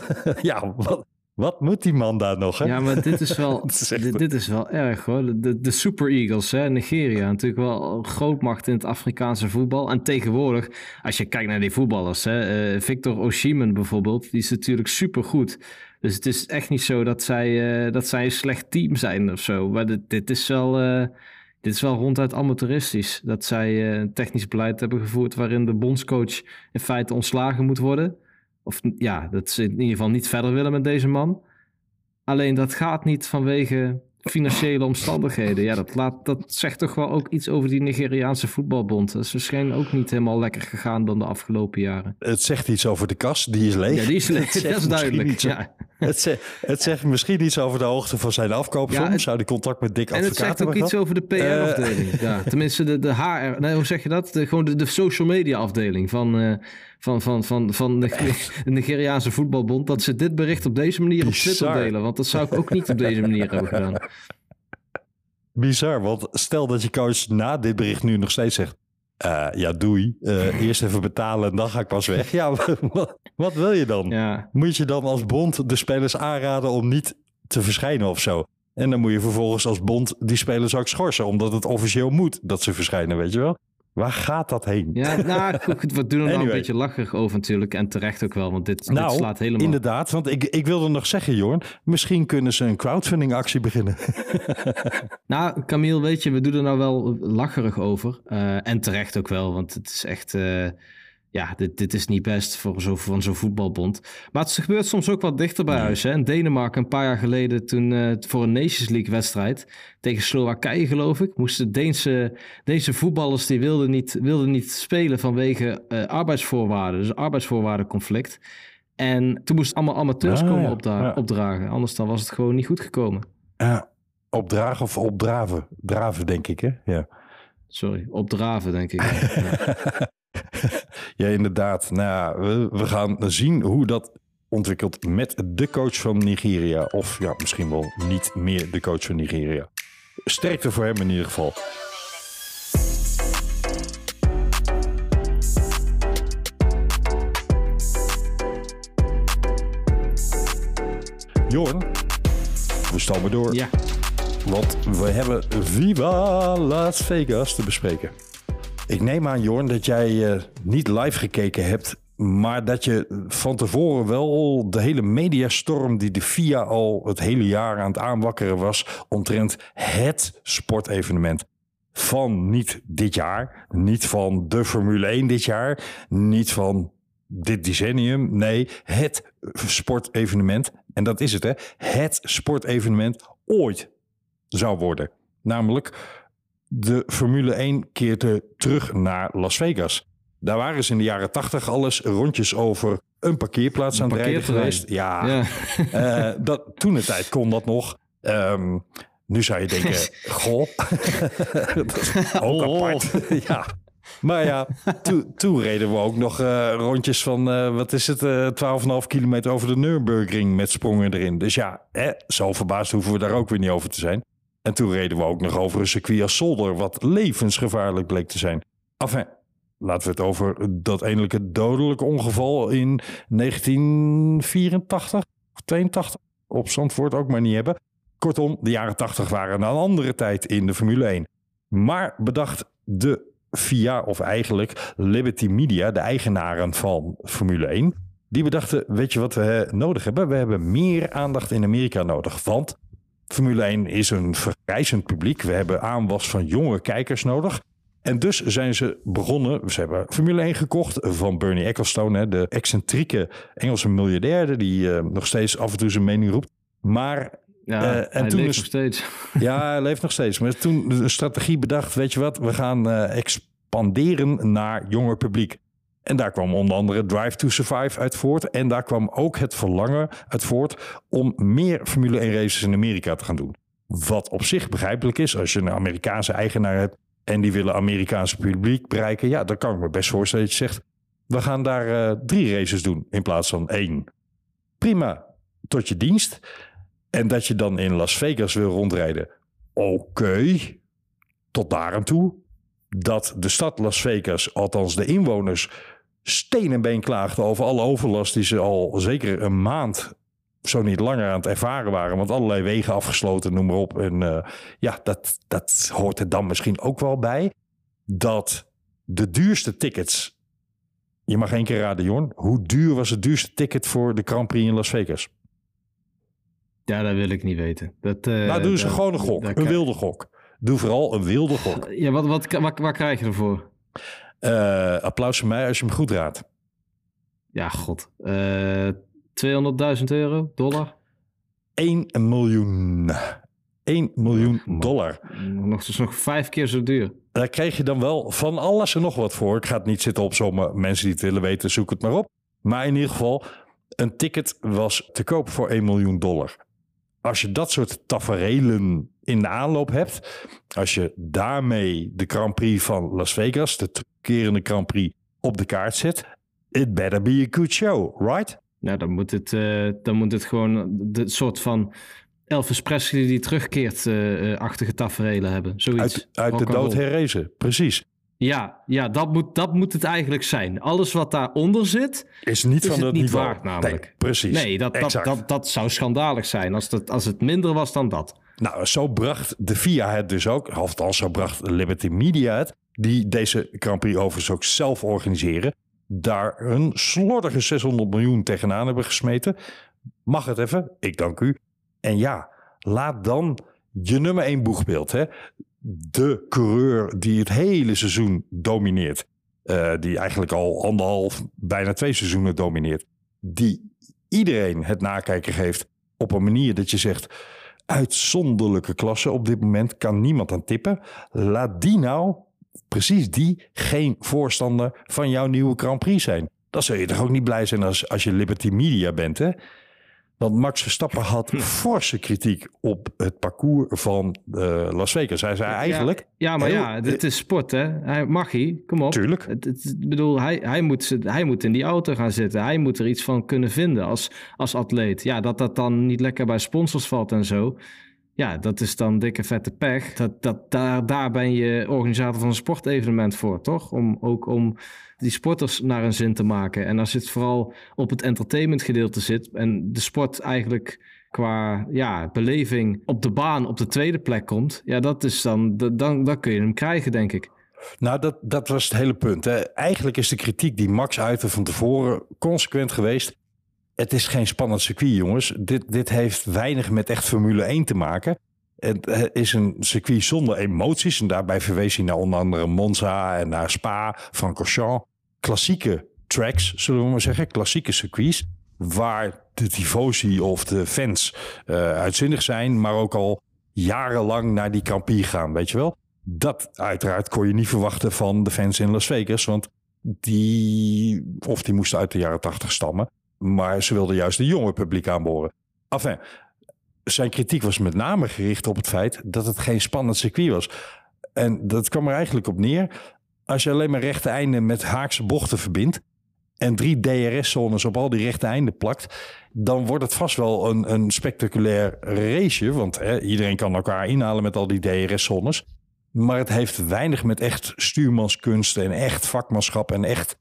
ja, wat, wat moet die man daar nog? Hè? Ja, maar dit is wel, Het is echt- dit, dit is wel erg hoor. De, de Super Eagles, hè, Nigeria, natuurlijk wel grootmacht in het Afrikaanse voetbal. En tegenwoordig, als je kijkt naar die voetballers, hè, eh, Victor Osimhen bijvoorbeeld, die is natuurlijk supergoed. Dus het is echt niet zo dat zij, eh, dat zij een slecht team zijn of zo. Maar dit, dit is wel... eh, dit is wel ronduit amateuristisch. Dat zij een technisch beleid hebben gevoerd waarin de bondscoach in feite ontslagen moet worden. Of ja, dat ze in ieder geval niet verder willen met deze man. Alleen dat gaat niet vanwege financiële omstandigheden. Ja, dat, laat, dat zegt toch wel ook iets over die Nigeriaanse voetbalbond. Dat is waarschijnlijk ook niet helemaal lekker gegaan dan de afgelopen jaren. Het zegt iets over de kas, die is leeg. Ja, die is leeg, dat is duidelijk. Ja. Het, zegt, het zegt misschien iets over de hoogte van zijn afkoopsom. Ja, het- Zou die contact met Dick En het Advocaat zegt ook hebben iets over de PR-afdeling. ja, tenminste, de, de HR. Nee, hoe zeg je dat? De, gewoon de, de social media-afdeling van, eh, van, van, van, van de, de Nigeriaanse voetbalbond. Dat ze dit bericht op deze manier op Twitter delen. Want dat zou ik ook niet op deze manier hebben gedaan. Bizar, want stel dat je coach na dit bericht nu nog steeds zegt... eh, ja, doei. Eh, eerst even betalen en dan ga ik pas weg. Ja, wat, wat wil je dan? Ja, Moet je dan als bond de spelers aanraden om niet te verschijnen of zo? En dan moet je vervolgens als bond die spelers ook schorsen... omdat het officieel moet dat ze verschijnen, weet je wel? Waar gaat dat heen? ja nou goed, we doen er nou Anyway. een beetje lacherig over natuurlijk. En terecht ook wel, want dit, dit Nou, slaat helemaal... inderdaad. Want ik, ik wilde nog zeggen, Jorn... misschien kunnen ze een crowdfunding actie beginnen. Nou, Camille, weet je, we doen er nou wel lacherig over. Eh, en terecht ook wel, want het is echt... eh, ja, dit, dit is niet best voor zo, van zo'n voetbalbond. Maar het gebeurt soms ook wat dichter bij huis. Hè? In Denemarken een paar jaar geleden, toen eh, voor een Nations League wedstrijd... tegen Slowakije, geloof ik... moesten Deense, Deense voetballers die wilden niet, wilden niet spelen vanwege eh, arbeidsvoorwaarden. Dus arbeidsvoorwaardenconflict. En toen moesten allemaal amateurs Ah, komen ja, opda- ja. opdragen. Anders dan was het gewoon niet goed gekomen. Ja, opdragen of opdraven? Draven, denk ik, hè? Ja. Sorry, opdraven denk ik. Ja. Ja, inderdaad. Nou, ja, we, we gaan zien hoe dat ontwikkelt met de coach van Nigeria. Of ja, misschien wel niet meer de coach van Nigeria. Sterkte voor hem in ieder geval. Jorn, we stammen door. ja. Want we hebben Viva Las Vegas te bespreken. Ik neem aan, Jorn, dat jij eh, niet live gekeken hebt. Maar dat je van tevoren wel de hele mediastorm die de FIA al het hele jaar aan het aanwakkeren was. omtrent het sportevenement. Van niet dit jaar, niet van de Formule 1 dit jaar, niet van dit decennium. Nee, het sportevenement. En dat is het, hè? Het sportevenement ooit zou worden. Namelijk de Formule 1 keerde terug naar Las Vegas. Daar waren ze in de jaren 80 alles rondjes over een parkeerplaats aan het rijden geweest. Ja, Ja. eh, dat, toen de tijd kon dat nog. Ehm, nu zou je denken, goh, dat is ook Oh. apart. ja. Maar ja, toen, reden we ook nog eh, rondjes van, eh, wat is het, eh 12,5 kilometer over de Nürburgring met sprongen erin. Dus ja, hè, zo verbaasd hoeven we daar ook weer niet over te zijn. En toen reden we ook nog over een circuit als Zolder, wat levensgevaarlijk bleek te zijn. Enfin, laten we het over dat eindelijke dodelijke ongeval in 1984 of 82 op Zandvoort ook maar niet hebben. Kortom, de jaren 80 waren een andere tijd in de Formule 1. Maar bedacht de FIA, of eigenlijk Liberty Media, de eigenaren van Formule 1, die bedachten, weet je wat we nodig hebben? We hebben meer aandacht in Amerika nodig, want Formule 1 is een vergrijzend publiek. We hebben aanwas van jonge kijkers nodig. En dus zijn ze begonnen. Ze hebben Formule 1 gekocht van Bernie Ecclestone, hè, de excentrieke Engelse miljardair die eh, nog steeds af en toe zijn mening roept. Maar Ja, Eh, en hij toen leeft is- nog steeds. ja, hij leeft nog steeds. Maar toen een strategie bedacht, weet je wat, we gaan eh, expanderen naar jonger publiek. En daar kwam onder andere Drive to Survive uit voort. En daar kwam ook het verlangen uit voort om meer Formule 1 races in Amerika te gaan doen. Wat op zich begrijpelijk is als je een Amerikaanse eigenaar hebt en die willen Amerikaanse publiek bereiken. Ja, dan kan ik me best voorstellen dat je zegt, we gaan daar eh, drie races doen in plaats van één. Prima, tot je dienst. En dat je dan in Las Vegas wil rondrijden. Oké, tot daar aan toe. Dat de stad Las Vegas, althans de inwoners, steen en been klaagden over alle overlast die ze al zeker een maand, zo niet langer aan het ervaren waren. Want allerlei wegen afgesloten, noem maar op. En eh, ja, dat, dat hoort er dan misschien ook wel bij. Dat de duurste tickets. Je mag één keer raden, Jorn. Hoe duur was het duurste ticket voor de Grand Prix in Las Vegas? Ja, dat wil ik niet weten. Dat, eh, nou, doe eens dat- gewoon een gok. Een wilde gok. Doe vooral een wilde gok. Ja, wat, wat, wat, wat krijg je ervoor? Eh, applaus voor mij als je hem goed raadt. Ja, god. Eh 200.000 euro, dollar? 1 miljoen. 1 miljoen dollar. Nog, dus nog vijf keer zo duur. Daar kreeg je dan wel van alles en nog wat voor. Ik ga het niet zitten opzommen. Mensen die het willen weten, zoek het maar op. Maar in ieder geval, een ticket was te koop voor 1 miljoen dollar. Als je dat soort taferelen in de aanloop hebt, als je daarmee de Grand Prix van Las Vegas, de terugkerende Grand Prix, op de kaart zet, it better be a good show, right? Nou, dan moet het, eh, dan moet het gewoon de soort van Elvis Presley die terugkeert eh, eh, achtige tafereelen hebben. Zoiets. Uit, uit de dood herrezen, precies. Ja, ja dat, moet, dat moet het eigenlijk zijn. Alles wat daaronder zit, Is niet is van het dat niet niveau. waard namelijk. Nee, precies. Nee, dat, dat, dat, dat zou schandalig zijn als het, als het minder was dan dat. Nou, zo bracht de FIA het dus ook. Althans, zo bracht Liberty Media het. Die deze Grand overigens ook zelf organiseren. Daar een slordige 600 miljoen tegenaan hebben gesmeten. Mag het even? Ik dank u. En ja, laat dan je nummer één boegbeeld. Hè? De coureur die het hele seizoen domineert. eh, die eigenlijk al anderhalf, bijna twee seizoenen domineert. Die iedereen het nakijken geeft op een manier dat je zegt uitzonderlijke klasse op dit moment. Kan niemand aan tippen. Laat die nou, precies die, geen voorstander van jouw nieuwe Grand Prix zijn. Dan zul je toch ook niet blij zijn als, als je Liberty Media bent, hè? Want Max Verstappen had forse kritiek op het parcours van eh, Las Vegas. Hij zei eigenlijk... Ja, ja maar heel- ja, dit is sport, hè? Hij mag hij, kom op. Tuurlijk. Het, het- ik bedoel, hij, hij, moet, hij moet in die auto gaan zitten. Hij moet er iets van kunnen vinden als, als atleet. Ja, dat dat dan niet lekker bij sponsors valt en zo. Ja, dat is dan dikke vette pech. Dat, dat, daar, daar ben je organisator van een sportevenement voor, toch? Om ook om die sporters naar hun zin te maken. En als het vooral op het entertainment gedeelte zit en de sport eigenlijk qua ja, beleving op de baan op de tweede plek komt, ja, dat is dan, dan, dan kun je hem krijgen, denk ik. Nou, dat, dat was het hele punt. Hè. Eigenlijk is de kritiek die Max uitte van tevoren consequent geweest. Het is geen spannend circuit, jongens. Dit, dit heeft weinig met echt Formule 1 te maken. Het eh, is een circuit zonder emoties. En daarbij verwees hij naar onder andere Monza en naar Spa, Francorchamps. Klassieke tracks, zullen we maar zeggen. Klassieke circuits. Waar de tifosi of de fans eh, uitzinnig zijn. Maar ook al jarenlang naar die Prix gaan, weet je wel. Dat uiteraard kon je niet verwachten van de fans in Las Vegas. Want die, of die moesten uit de jaren tachtig stammen. Maar ze wilden juist de jonge publiek aanboren. Enfin, zijn kritiek was met name gericht op het feit dat het geen spannend circuit was. En dat kwam er eigenlijk op neer. Als je alleen maar rechte einden met haakse bochten verbindt. en drie DRS-zones op al die rechte einden plakt. dan wordt het vast wel een, een spectaculair raceje. Want hè, iedereen kan elkaar inhalen met al die DRS-zones. Maar het heeft weinig met echt stuurmanskunst en echt vakmanschap en echt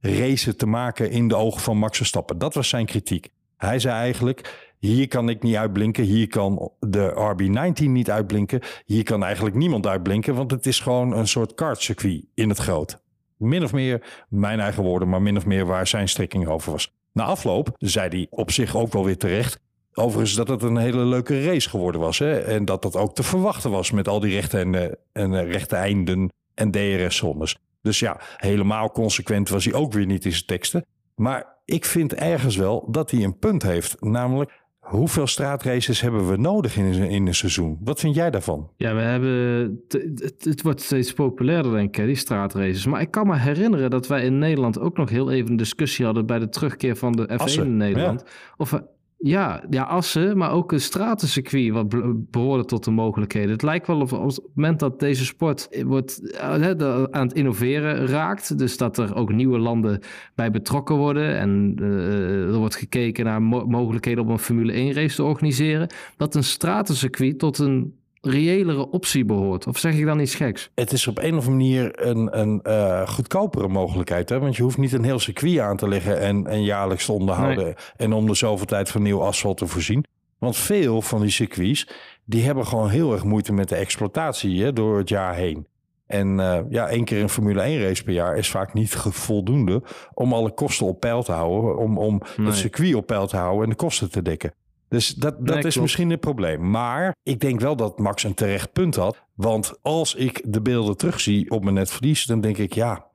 racen te maken in de ogen van Max Verstappen. Dat was zijn kritiek. Hij zei eigenlijk, hier kan ik niet uitblinken, hier kan de RB19 niet uitblinken, hier kan eigenlijk niemand uitblinken, want het is gewoon een soort kartcircuit in het groot. Min of meer, mijn eigen woorden, maar min of meer waar zijn strekking over was. Na afloop zei hij op zich ook wel weer terecht, Overigens dat het een hele leuke race geworden was. Hè? En dat dat ook te verwachten was met al die rechte, en, eh, en eh, rechte einden en DRS-zones. Dus ja, helemaal consequent was hij ook weer niet in zijn teksten. Maar ik vind ergens wel dat hij een punt heeft. Namelijk, hoeveel straatraces hebben we nodig in een, in een seizoen? Wat vind jij daarvan? Ja, we hebben. Het, het wordt steeds populairder, denk ik, die straatraces. Maar ik kan me herinneren dat wij in Nederland ook nog heel even een discussie hadden bij de terugkeer van de F1 Assen, in Nederland. Of we- ja, ja, Assen, maar ook een stratencircuit wat be- behoorde tot de mogelijkheden. Het lijkt wel op het moment dat deze sport wordt, eh, hè, de- aan het innoveren raakt, dus dat er ook nieuwe landen bij betrokken worden en eh, er wordt gekeken naar mo- mogelijkheden om een Formule 1 race te organiseren, dat een stratencircuit tot een reëlere optie behoort. Of zeg ik dan iets geks? Het is op een of andere manier een, een eh, goedkopere mogelijkheid. Hè? Want je hoeft niet een heel circuit aan te leggen en, en jaarlijks te onderhouden. Nee. En om de zoveel tijd van nieuw asfalt te voorzien. Want veel van die circuits, die hebben gewoon heel erg moeite met de exploitatie hè, door het jaar heen. En eh, ja, één keer een Formule 1 race per jaar is vaak niet voldoende om alle kosten op peil te houden. Om, om Nee. het circuit op peil te houden en de kosten te dekken. Dus dat, dat Nee, is misschien het probleem. Maar ik denk wel dat Max een terecht punt had. Want als ik de beelden terugzie op mijn netvlies, dan denk ik ja,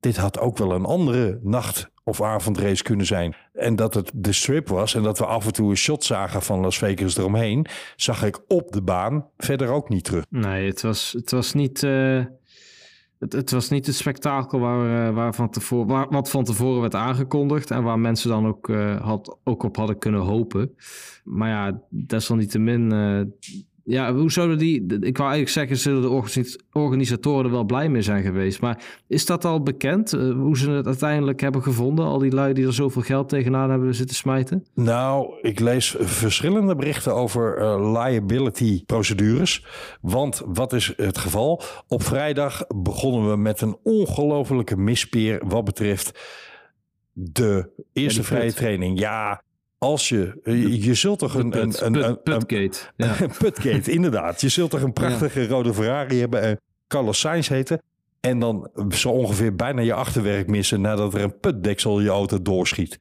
dit had ook wel een andere nacht of avondrace kunnen zijn. En dat het de strip was en dat we af en toe een shot zagen van Las Vegas eromheen, zag ik op de baan verder ook niet terug. Nee, het was, het was niet. eh, het, het was niet het spektakel waar, eh, waar van tevoren, waar, wat van tevoren werd aangekondigd. En waar mensen dan ook, eh, had, ook op hadden kunnen hopen. Maar ja, desalniettemin. eh ja, hoe zouden die. Ik wou eigenlijk zeggen, zullen de organis- organisatoren er wel blij mee zijn geweest. Maar is dat al bekend? eh, hoe ze het uiteindelijk hebben gevonden? Al die lui die er zoveel geld tegenaan hebben zitten smijten? Nou, ik lees verschillende berichten over eh, liability procedures. Want wat is het geval? Op vrijdag begonnen we met een ongelofelijke mispeer wat betreft de eerste die vrije training. Ja, als je, je, je zult toch een, een, Put- een, put- een, een, Putgate. Ja. putgate, inderdaad. Je zult toch een prachtige rode Ferrari hebben en Carlos Sainz heten. En dan zo ongeveer bijna je achterwerk missen nadat er een putdeksel je auto doorschiet.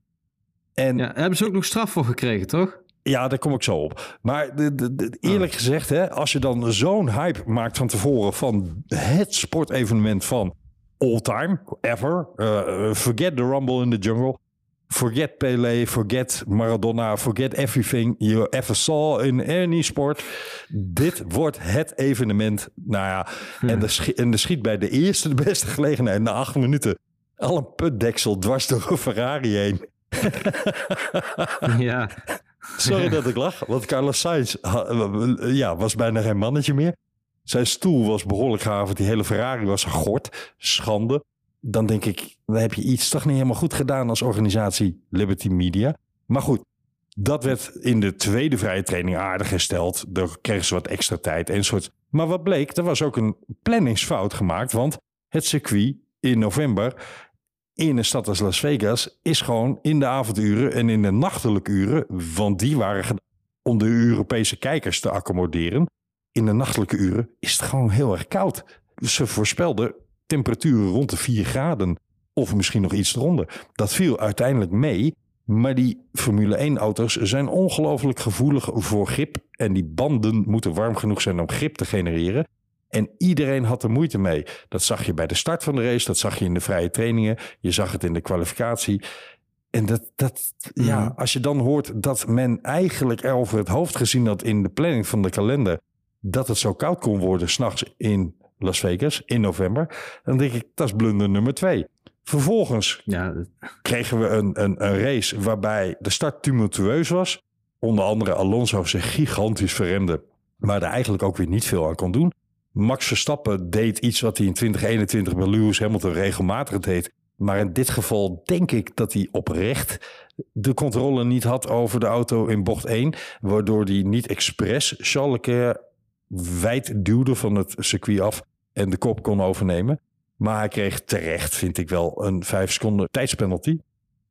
En ja, hebben ze ook nog straf voor gekregen, toch? ja, daar kom ik zo op. Maar de, de, de- eerlijk Oh. gezegd, hè, als je dan zo'n hype maakt van tevoren van het sportevenement van all time, ever. eh, forget the Rumble in the Jungle. Forget Pelé, forget Maradona, forget everything you ever saw in any sport. Dit wordt het evenement. Nou ja, en, de en de schiet bij de eerste, de beste gelegenheid, na acht minuten, al een putdeksel dwars door een Ferrari heen. ja. Sorry dat ik lach, want Carlos Sainz ja, was bijna geen mannetje meer. Zijn stoel was behoorlijk gehavend. Die hele Ferrari was gegord. Schande. Dan denk ik, dan heb je iets toch niet helemaal goed gedaan als organisatie Liberty Media. Maar goed, dat werd in de tweede vrije training aardig gesteld. Daar kregen ze wat extra tijd en soort. Maar wat bleek, er was ook een planningsfout gemaakt. Want het circuit in november in een stad als Las Vegas is gewoon in de avonduren en in de nachtelijke uren, want die waren om de Europese kijkers te accommoderen. In de nachtelijke uren is het gewoon heel erg koud. Ze voorspelden temperaturen rond de 4 graden of misschien nog iets eronder. Dat viel uiteindelijk mee, maar die Formule 1 auto's zijn ongelooflijk gevoelig voor grip en die banden moeten warm genoeg zijn om grip te genereren. En iedereen had er moeite mee. Dat zag je bij de start van de race, dat zag je in de vrije trainingen, je zag het in de kwalificatie. En dat, dat ja, als je dan hoort dat men eigenlijk er over het hoofd gezien had in de planning van de kalender, dat het zo koud kon worden s'nachts in Las Vegas in november, dan denk ik, dat is blunder nummer twee. Vervolgens Ja, kregen we een, een, een race waarbij de start tumultueus was. Onder andere Alonso zich gigantisch verremde, maar er eigenlijk ook weer niet veel aan kon doen. Max Verstappen deed iets wat hij in 2021 bij Lewis Hamilton regelmatig deed. Maar in dit geval denk ik dat hij oprecht de controle niet had over de auto in bocht 1. Waardoor hij niet expres Charles Leclerc wijd duwde van het circuit af en de kop kon overnemen. Maar hij kreeg terecht, vind ik wel, een 5 seconden tijdspenalty.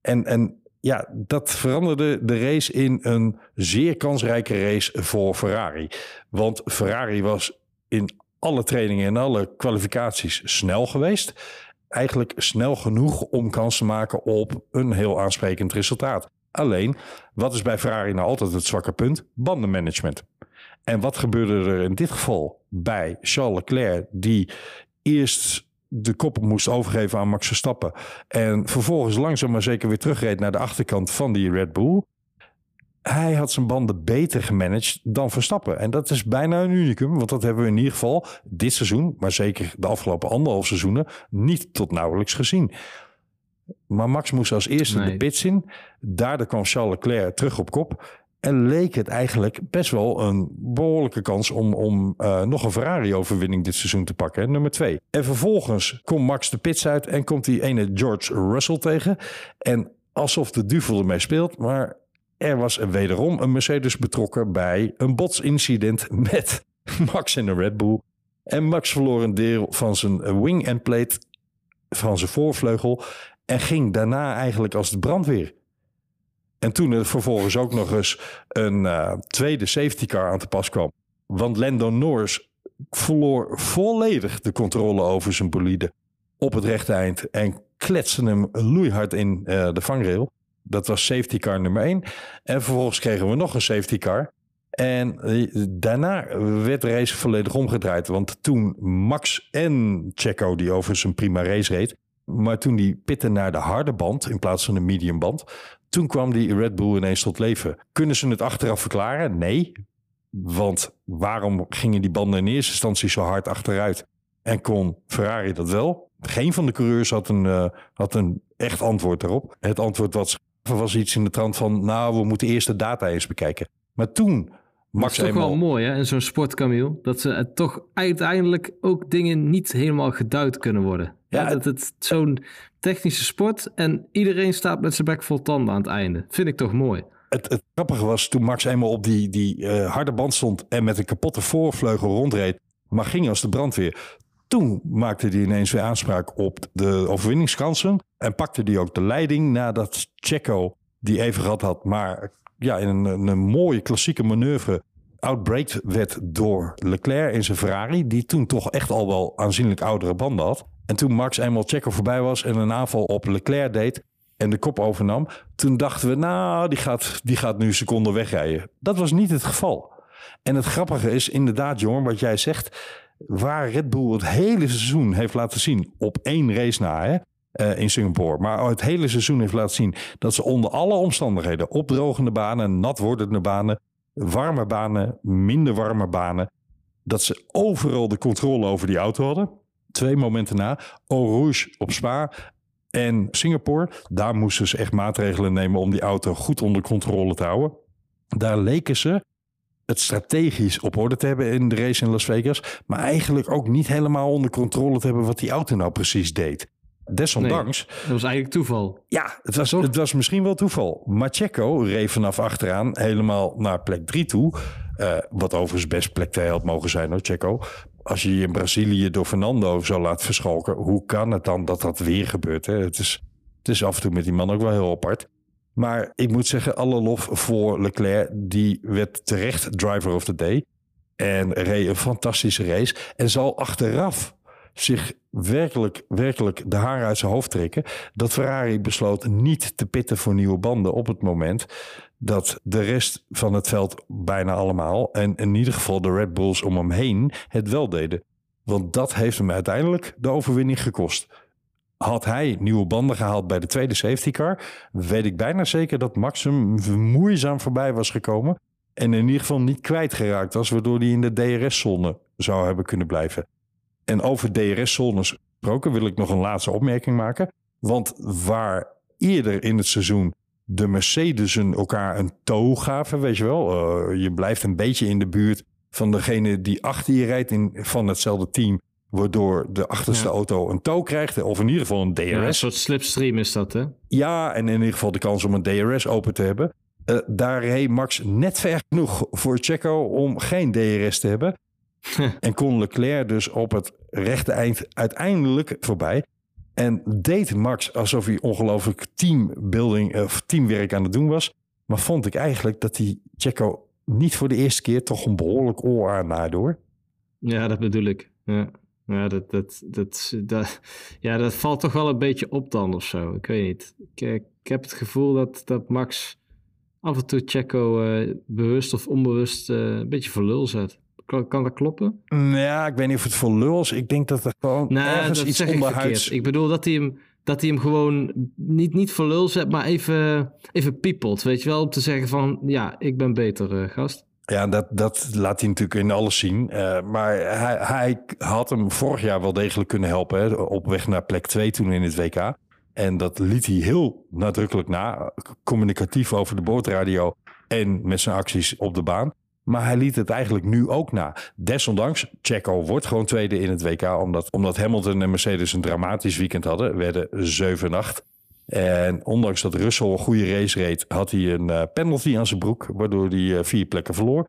En, en ja, dat veranderde de race in een zeer kansrijke race voor Ferrari. Want Ferrari was in alle trainingen en alle kwalificaties snel geweest. Eigenlijk snel genoeg om kans te maken op een heel aansprekend resultaat. Alleen, wat is bij Ferrari nou altijd het zwakke punt? Bandenmanagement. En wat gebeurde er in dit geval bij Charles Leclerc, die eerst de kop moest overgeven aan Max Verstappen en vervolgens langzaam maar zeker weer terugreed naar de achterkant van die Red Bull. Hij had zijn banden beter gemanaged dan Verstappen. En dat is bijna een unicum, want dat hebben we in ieder geval dit seizoen, maar zeker de afgelopen anderhalf seizoenen, niet tot nauwelijks gezien. Maar Max moest als eerste Nee. de pits in. Daardoor kwam Charles Leclerc terug op kop. En leek het eigenlijk best wel een behoorlijke kans om, om eh, nog een Ferrari-overwinning dit seizoen te pakken. Nummer twee. En vervolgens komt Max de pits uit en komt die ene George Russell tegen. En alsof de duvel ermee speelt, maar er was wederom een Mercedes betrokken bij een botsincident met Max in een Red Bull. En Max verloor een deel van zijn wing and plate van zijn voorvleugel en ging daarna eigenlijk als de brandweer. En toen er vervolgens ook nog eens een eh, tweede safety car aan te pas kwam. Want Lando Norris verloor volledig de controle over zijn bolide op het rechte eind en kletste hem loeihard in eh, de vangrail. Dat was safety car nummer 1. En vervolgens kregen we nog een safety car. En eh, daarna werd de race volledig omgedraaid. Want toen Max en Checo, die over zijn prima race reed. Maar toen die pitten naar de harde band in plaats van de medium band. Toen kwam die Red Bull ineens tot leven. Kunnen ze het achteraf verklaren? Nee. Want waarom gingen die banden in eerste instantie zo hard achteruit? En kon Ferrari dat wel? Geen van de coureurs had een, uh, had een echt antwoord daarop. Het antwoord wat was iets in de trant van... nou, we moeten eerst de data eens bekijken. Maar toen Max dat is toch eenmaal... wel mooi hè, in zo'n sport, Camille. Dat ze het toch uiteindelijk ook dingen niet helemaal geduid kunnen worden. Ja, dat het zo'n technische sport en iedereen staat met zijn bek vol tanden aan het einde. Vind ik toch mooi. Het, het grappige was toen Max eenmaal op die, die uh, harde band stond en met een kapotte voorvleugel rondreed, maar ging als de brandweer. Toen maakte hij ineens weer aanspraak op de overwinningskansen en pakte hij ook de leiding nadat Checo die even gehad had, maar ja, in een, een mooie klassieke manoeuvre outbreakt werd door Leclerc in zijn Ferrari, die toen toch echt al wel aanzienlijk oudere banden had. En toen Max eenmaal Checo voorbij was en een aanval op Leclerc deed en de kop overnam, toen dachten we, nou, die gaat, die gaat nu seconden wegrijden. Dat was niet het geval. En het grappige is inderdaad, jongen, wat jij zegt, waar Red Bull het hele seizoen heeft laten zien op één race na, hè, uh, in Singapore. Maar het hele seizoen heeft laten zien dat ze onder alle omstandigheden, opdrogende banen, nat wordende banen, warme banen, minder warme banen, dat ze overal de controle over die auto hadden. Twee momenten na, Eau Rouge op Spa en Singapore. Daar moesten ze echt maatregelen nemen om die auto goed onder controle te houden. Daar leken ze het strategisch op orde te hebben in de race in Las Vegas. Maar eigenlijk ook niet helemaal onder controle te hebben wat die auto nou precies deed. Desondanks. Nee, dat was eigenlijk toeval. Ja, het was, het was misschien wel toeval. Maar Checo reed vanaf achteraan helemaal naar plek 3 toe. Uh, wat overigens best plek 2 had mogen zijn hoor, Checo. Als je je in Brazilië door Fernando zou laten verschalken, hoe kan het dan dat dat weer gebeurt? Hè? Het, is, het is af en toe met die man ook wel heel apart. Maar ik moet zeggen, alle lof voor Leclerc. Die werd terecht driver of the day. En reed een fantastische race. En zal achteraf zich werkelijk, werkelijk de haren uit zijn hoofd trekken. Dat Ferrari besloot niet te pitten voor nieuwe banden op het moment dat de rest van het veld bijna allemaal, en in ieder geval de Red Bulls om hem heen, het wel deden. Want dat heeft hem uiteindelijk de overwinning gekost. Had hij nieuwe banden gehaald bij de tweede safety car, weet ik bijna zeker dat Max moeizaam voorbij was gekomen. En in ieder geval niet kwijtgeraakt was, waardoor hij in de DRS-zone zou hebben kunnen blijven. En over DRS-zones gesproken wil ik nog een laatste opmerking maken. Want waar eerder in het seizoen de Mercedesen elkaar een tow gaven, weet je wel. Uh, je blijft een beetje in de buurt van degene die achter je rijdt in, van hetzelfde team. Waardoor de achterste ja. auto een tow krijgt. Of in ieder geval een DRS. Ja, een soort slipstream is dat, hè? Ja, en in ieder geval de kans om een DRS open te hebben. Uh, daar reed Max net ver genoeg voor Checo om geen DRS te hebben. en kon Leclerc dus op het rechte eind uiteindelijk voorbij. En deed Max alsof hij ongelooflijk teambuilding of teamwerk aan het doen was. Maar vond ik eigenlijk dat hij Checo niet voor de eerste keer toch een behoorlijk oor aan hoor. Ja, dat bedoel ik. Ja. Ja, dat, dat, dat, dat, ja, dat valt toch wel een beetje op dan of zo. Ik weet niet. Ik, ik heb het gevoel dat, dat Max af en toe Checo uh, bewust of onbewust een beetje voor lul zet. Kan, kan, dat kloppen? Ja, ik weet niet of het voor lul is. Ik denk dat er gewoon nee, ergens dat iets zeg onderhuids... Ik, ik bedoel dat hij hem, dat hij hem gewoon niet, niet voor lul zet, maar even, even piepelt. Weet je wel, om te zeggen van, ja, ik ben beter, uh, gast. Ja, dat, dat laat hij natuurlijk in alles zien. Uh, maar hij, hij had hem vorig jaar wel degelijk kunnen helpen. Hè, op weg naar plek 2 toen in het WK. En dat liet hij heel nadrukkelijk na. Communicatief over de boordradio en met zijn acties op de baan. Maar hij liet het eigenlijk nu ook na. Desondanks, Checo wordt gewoon tweede in het WK. Omdat, omdat Hamilton en Mercedes een dramatisch weekend hadden. Werden 7 en 8. En ondanks dat Russell een goede race reed, had hij een uh, penalty aan zijn broek. Waardoor hij uh, vier plekken verloor.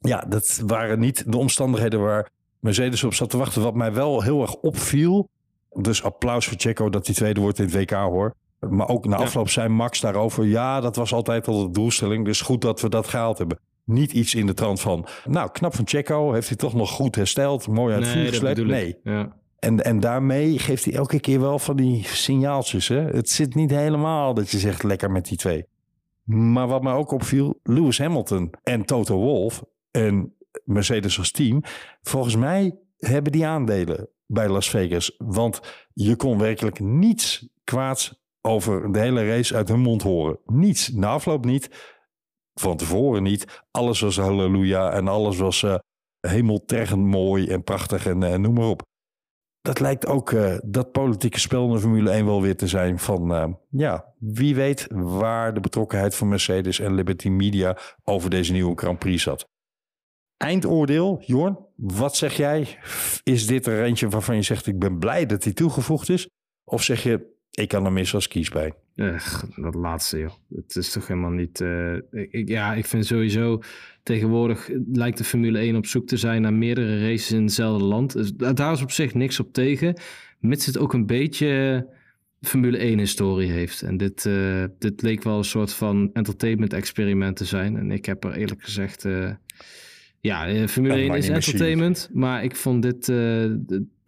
ja, dat waren niet de omstandigheden waar Mercedes op zat te wachten. Wat mij wel heel erg opviel. Dus applaus voor Checo dat hij tweede wordt in het WK hoor. Maar ook na afloop zei Max daarover. Ja, dat was altijd al de doelstelling. Dus goed dat we dat gehaald hebben. Niet iets in de trant van. Nou, knap van Checo. Heeft hij toch nog goed hersteld. Mooi uit het vuur gesleept. Nee. Ja. En, en daarmee geeft hij elke keer wel van die signaaltjes. Hè? Het zit niet helemaal dat je zegt lekker met die twee. Maar wat mij ook opviel, Lewis Hamilton en Toto Wolff en Mercedes als team. Volgens mij hebben die aandelen bij Las Vegas. Want je kon werkelijk niets kwaads over de hele race uit hun mond horen. Niets. Na afloop niet. Van tevoren niet. Alles was halleluja en alles was eh hemeltergend mooi en prachtig en eh, noem maar op dat lijkt ook eh, dat politieke spel in de Formule 1 wel weer te zijn van, ja, wie weet waar de betrokkenheid van Mercedes en Liberty Media over deze nieuwe Grand Prix zat. Eindoordeel, Jorn, wat zeg jij? Is dit er eentje waarvan je zegt, ik ben blij dat hij toegevoegd is? Of zeg je, ik kan er mis als kiespijn? Ech, dat laatste, joh. Het is toch helemaal niet... eh, ik, ja, ik vind sowieso... Tegenwoordig lijkt de Formule 1 op zoek te zijn naar meerdere races in hetzelfde land. Dus da- daar is op zich niks op tegen. Mits het ook een beetje Formule 1 historie heeft. En dit, eh, dit leek wel een soort van entertainment experiment te zijn. En ik heb er eerlijk gezegd... eh, ja, Formule Dat 1 maakt is entertainment. Maar ik vond dit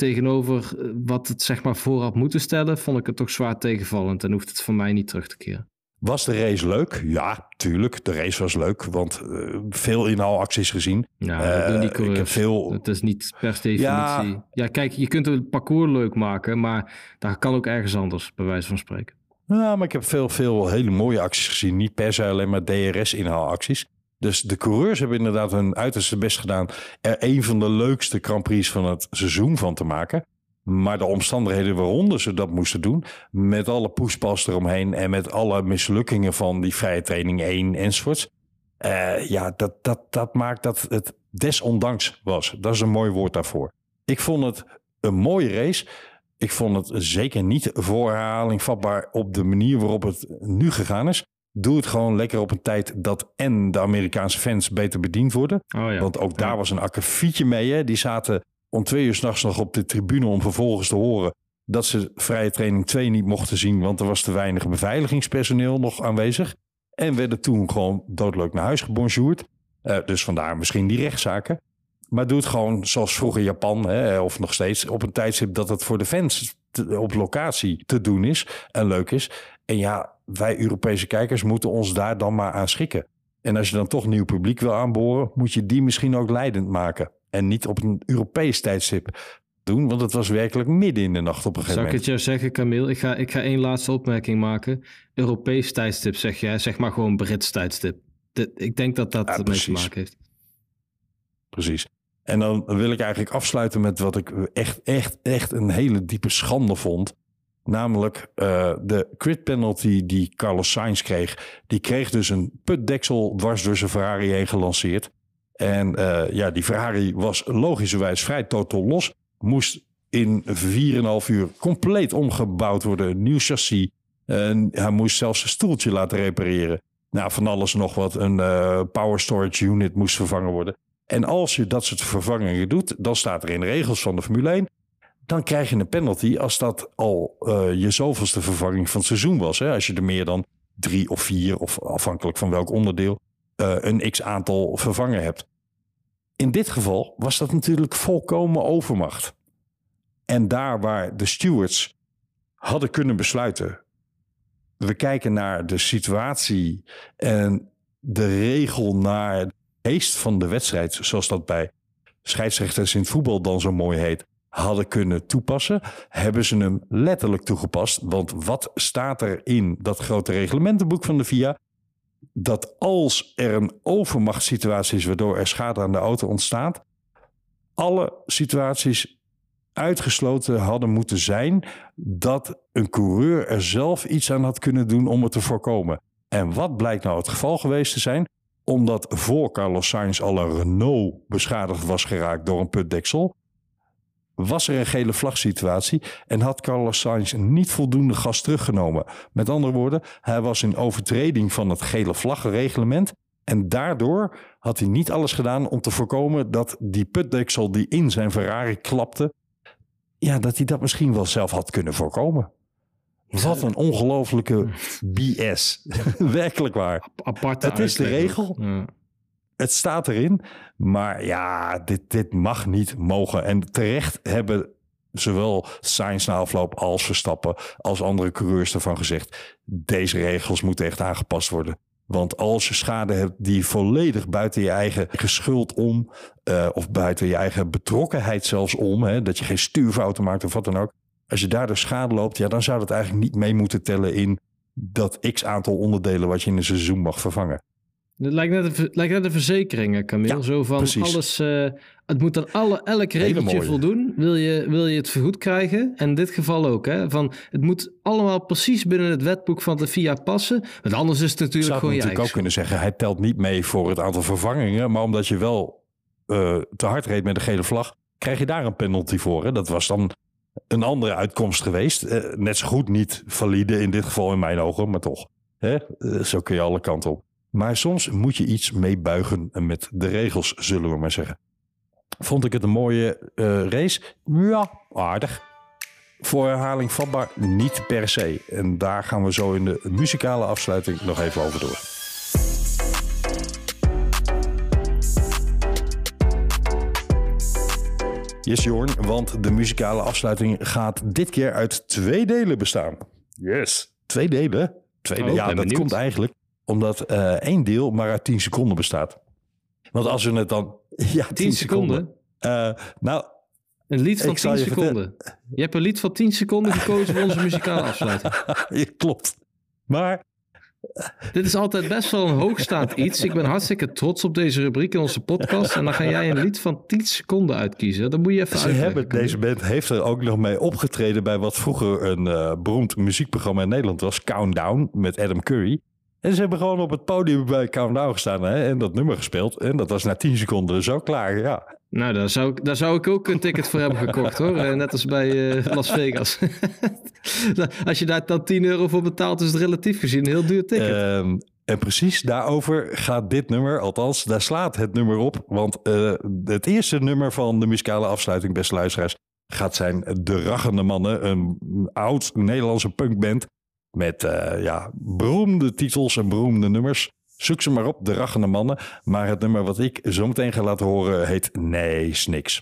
tegenover eh, wat het zeg maar voor had moeten stellen... vond ik het toch zwaar tegenvallend. En hoeft het voor mij niet terug te keren. Was de race leuk? Ja, tuurlijk. De race was leuk, want eh, veel inhaalacties gezien. Ja, doen die Eh, ik heb veel... Het is niet per definitie... Ja. Ja. kijk, je kunt het parcours leuk maken, maar daar kan ook ergens anders, bij wijze van spreken. Ja, maar ik heb veel, veel hele mooie acties gezien. Niet per se alleen maar DRS-inhaalacties. Dus de coureurs hebben inderdaad hun uiterste best gedaan... er een van de leukste Grand van het seizoen van te maken. Maar de omstandigheden waaronder ze dat moesten doen... met alle poespas eromheen... en met alle mislukkingen van die vrije training 1 enzovoorts... eh, ja, dat, dat, dat maakt dat het desondanks was. Dat is een mooi woord daarvoor. Ik vond het een mooie race... Ik vond het zeker niet voor herhaling vatbaar op de manier waarop het nu gegaan is. Doe het gewoon lekker op een tijd dat en de Amerikaanse fans beter bediend worden. Oh ja. Want ook daar was een akkefietje mee. Hè? Die zaten om twee uur s'nachts nog op de tribune om vervolgens te horen dat ze vrije training 2 niet mochten zien, want er was te weinig beveiligingspersoneel nog aanwezig. En werden toen gewoon doodleuk naar huis gebonjourd. Eh, dus vandaar misschien die rechtszaken. Maar doe het gewoon zoals vroeger Japan, hè, of nog steeds, op een tijdstip dat het voor de fans te- op locatie te doen is en leuk is. En ja, wij Europese kijkers moeten ons daar dan maar aan schikken. En als je dan toch nieuw publiek wil aanboren, moet je die misschien ook leidend maken. En niet op een Europees tijdstip doen, want het was werkelijk midden in de nacht op een gegeven Zou ik moment. het jou zeggen, Camille? Ik ga, ik ga één laatste opmerking maken. Europees tijdstip zeg jij, zeg maar gewoon Brits tijdstip. Ik denk dat dat Ja, ermee te maken heeft. Precies. En dan wil ik eigenlijk afsluiten met wat ik echt, echt, echt een hele diepe schande vond. Namelijk eh, de crit penalty die Carlos Sainz kreeg. Die kreeg dus een putdeksel dwars door zijn Ferrari heen gelanceerd. En eh, ja, die Ferrari was logischerwijs vrij totaal los. Moest in 4,5 uur compleet omgebouwd worden. Nieuw chassis. En hij moest zelfs een stoeltje laten repareren. Nou, van alles nog wat. Een eh, power storage unit moest vervangen worden. En als je dat soort vervangingen doet, dan staat er in de regels van de Formule 1. Dan krijg je een penalty als dat al eh, je zoveelste vervanging van het seizoen was. Hè? Als je er meer dan drie of vier, of afhankelijk van welk onderdeel, eh, een x aantal vervangen hebt. In dit geval was dat natuurlijk volkomen overmacht. En daar waar de stewards hadden kunnen besluiten. We kijken naar de situatie en de regel naar de geest van de wedstrijd, zoals dat bij scheidsrechters in het voetbal dan zo mooi heet, hadden kunnen toepassen, hebben ze hem letterlijk toegepast. Want wat staat er in dat grote reglementenboek van de FIA? Dat als er een overmachtssituatie is waardoor er schade aan de auto ontstaat, alle situaties uitgesloten hadden moeten zijn dat een coureur er zelf iets aan had kunnen doen om het te voorkomen. En wat blijkt nou het geval geweest te zijn? Omdat voor Carlos Sainz al een Renault beschadigd was geraakt door een putdeksel, was er een gele vlagsituatie en had Carlos Sainz niet voldoende gas teruggenomen. Met andere woorden, hij was in overtreding van het gele vlaggenreglement En daardoor had hij niet alles gedaan om te voorkomen dat die putdeksel die in zijn Ferrari klapte, ja, dat hij dat misschien wel zelf had kunnen voorkomen. Wat een ongelofelijke BS. Werkelijk waar. Aparte Het is de regel. Ja. Het staat erin. Maar ja, dit, dit mag niet mogen. En terecht hebben zowel Sainz na afloop als Verstappen als andere coureurs ervan gezegd. Deze regels moeten echt aangepast worden. Want als je schade hebt die volledig buiten je eigen geschuld om, eh, of buiten je eigen betrokkenheid zelfs om, hè, dat je geen stuurfouten maakt of wat dan ook. Als je daardoor schade loopt, ja, dan zou dat eigenlijk niet mee moeten tellen in dat x aantal onderdelen wat je in een seizoen mag vervangen. Het lijkt net, een, lijkt net een verzekering, Camille. Ja, Zo van precies. alles. eh, het moet aan alle, elk regeltje voldoen. Wil je, wil je het vergoed krijgen? En in dit geval ook. Hè, van, het moet allemaal precies binnen het wetboek van de FIA passen. Want anders is het natuurlijk zou gewoon je natuurlijk ook kunnen zeggen, hij telt niet mee voor het aantal vervangingen. Maar omdat je wel eh, te hard reed met de gele vlag, krijg je daar een penalty voor. Hè? Dat was dan een andere uitkomst geweest. Eh, net zo goed niet valide in dit geval in mijn ogen, maar toch. Hè? Zo kun je alle kanten op. Maar soms moet je iets meebuigen met de regels, zullen we maar zeggen. Vond ik het een mooie eh, race? Ja, aardig. Voor herhaling vatbaar niet per se. En daar gaan we zo in de muzikale afsluiting nog even over door. Yes, Jorn, want de muzikale afsluiting gaat dit keer uit twee delen bestaan. Yes. Twee delen? Twee Oh, ja, ben dat benieuwd. komt eigenlijk omdat eh, één deel maar uit 10 seconden bestaat. Want als we het dan... Ja, 10 seconden. Eh, nou, Een lied van Ik zal 10 je seconden. Je hebt een lied van 10 seconden gekozen voor onze muzikale afsluiting. je klopt. Maar Dit is altijd best wel een hoogstaand iets. Ik ben hartstikke trots op deze rubriek in onze podcast. En dan ga jij een lied van 10 seconden uitkiezen. Dan moet je even Ze uitleggen. hebben, deze band heeft er ook nog mee opgetreden bij wat vroeger een eh, beroemd muziekprogramma in Nederland was, Countdown met Adam Curry. En ze hebben gewoon op het podium bij Countdown gestaan hè, en dat nummer gespeeld. En dat was na 10 seconden zo klaar, ja. Nou, daar zou, ik- daar zou ik ook een ticket voor hebben gekocht hoor. Eh, Net als bij eh, Las Vegas. als je daar dan 10 euro voor betaalt, is het relatief gezien een heel duur ticket. Ehm, en precies daarover gaat dit nummer, althans daar slaat het nummer op. Want eh, het eerste nummer van de muzikale afsluiting, beste luisteraars, gaat zijn De Raggende Mannen. Een oud Nederlandse punkband met eh, ja, beroemde titels en beroemde nummers. Zoek ze maar op, De Raggende Mannen. Maar het nummer wat ik zo meteen ga laten horen heet Nee, is niks.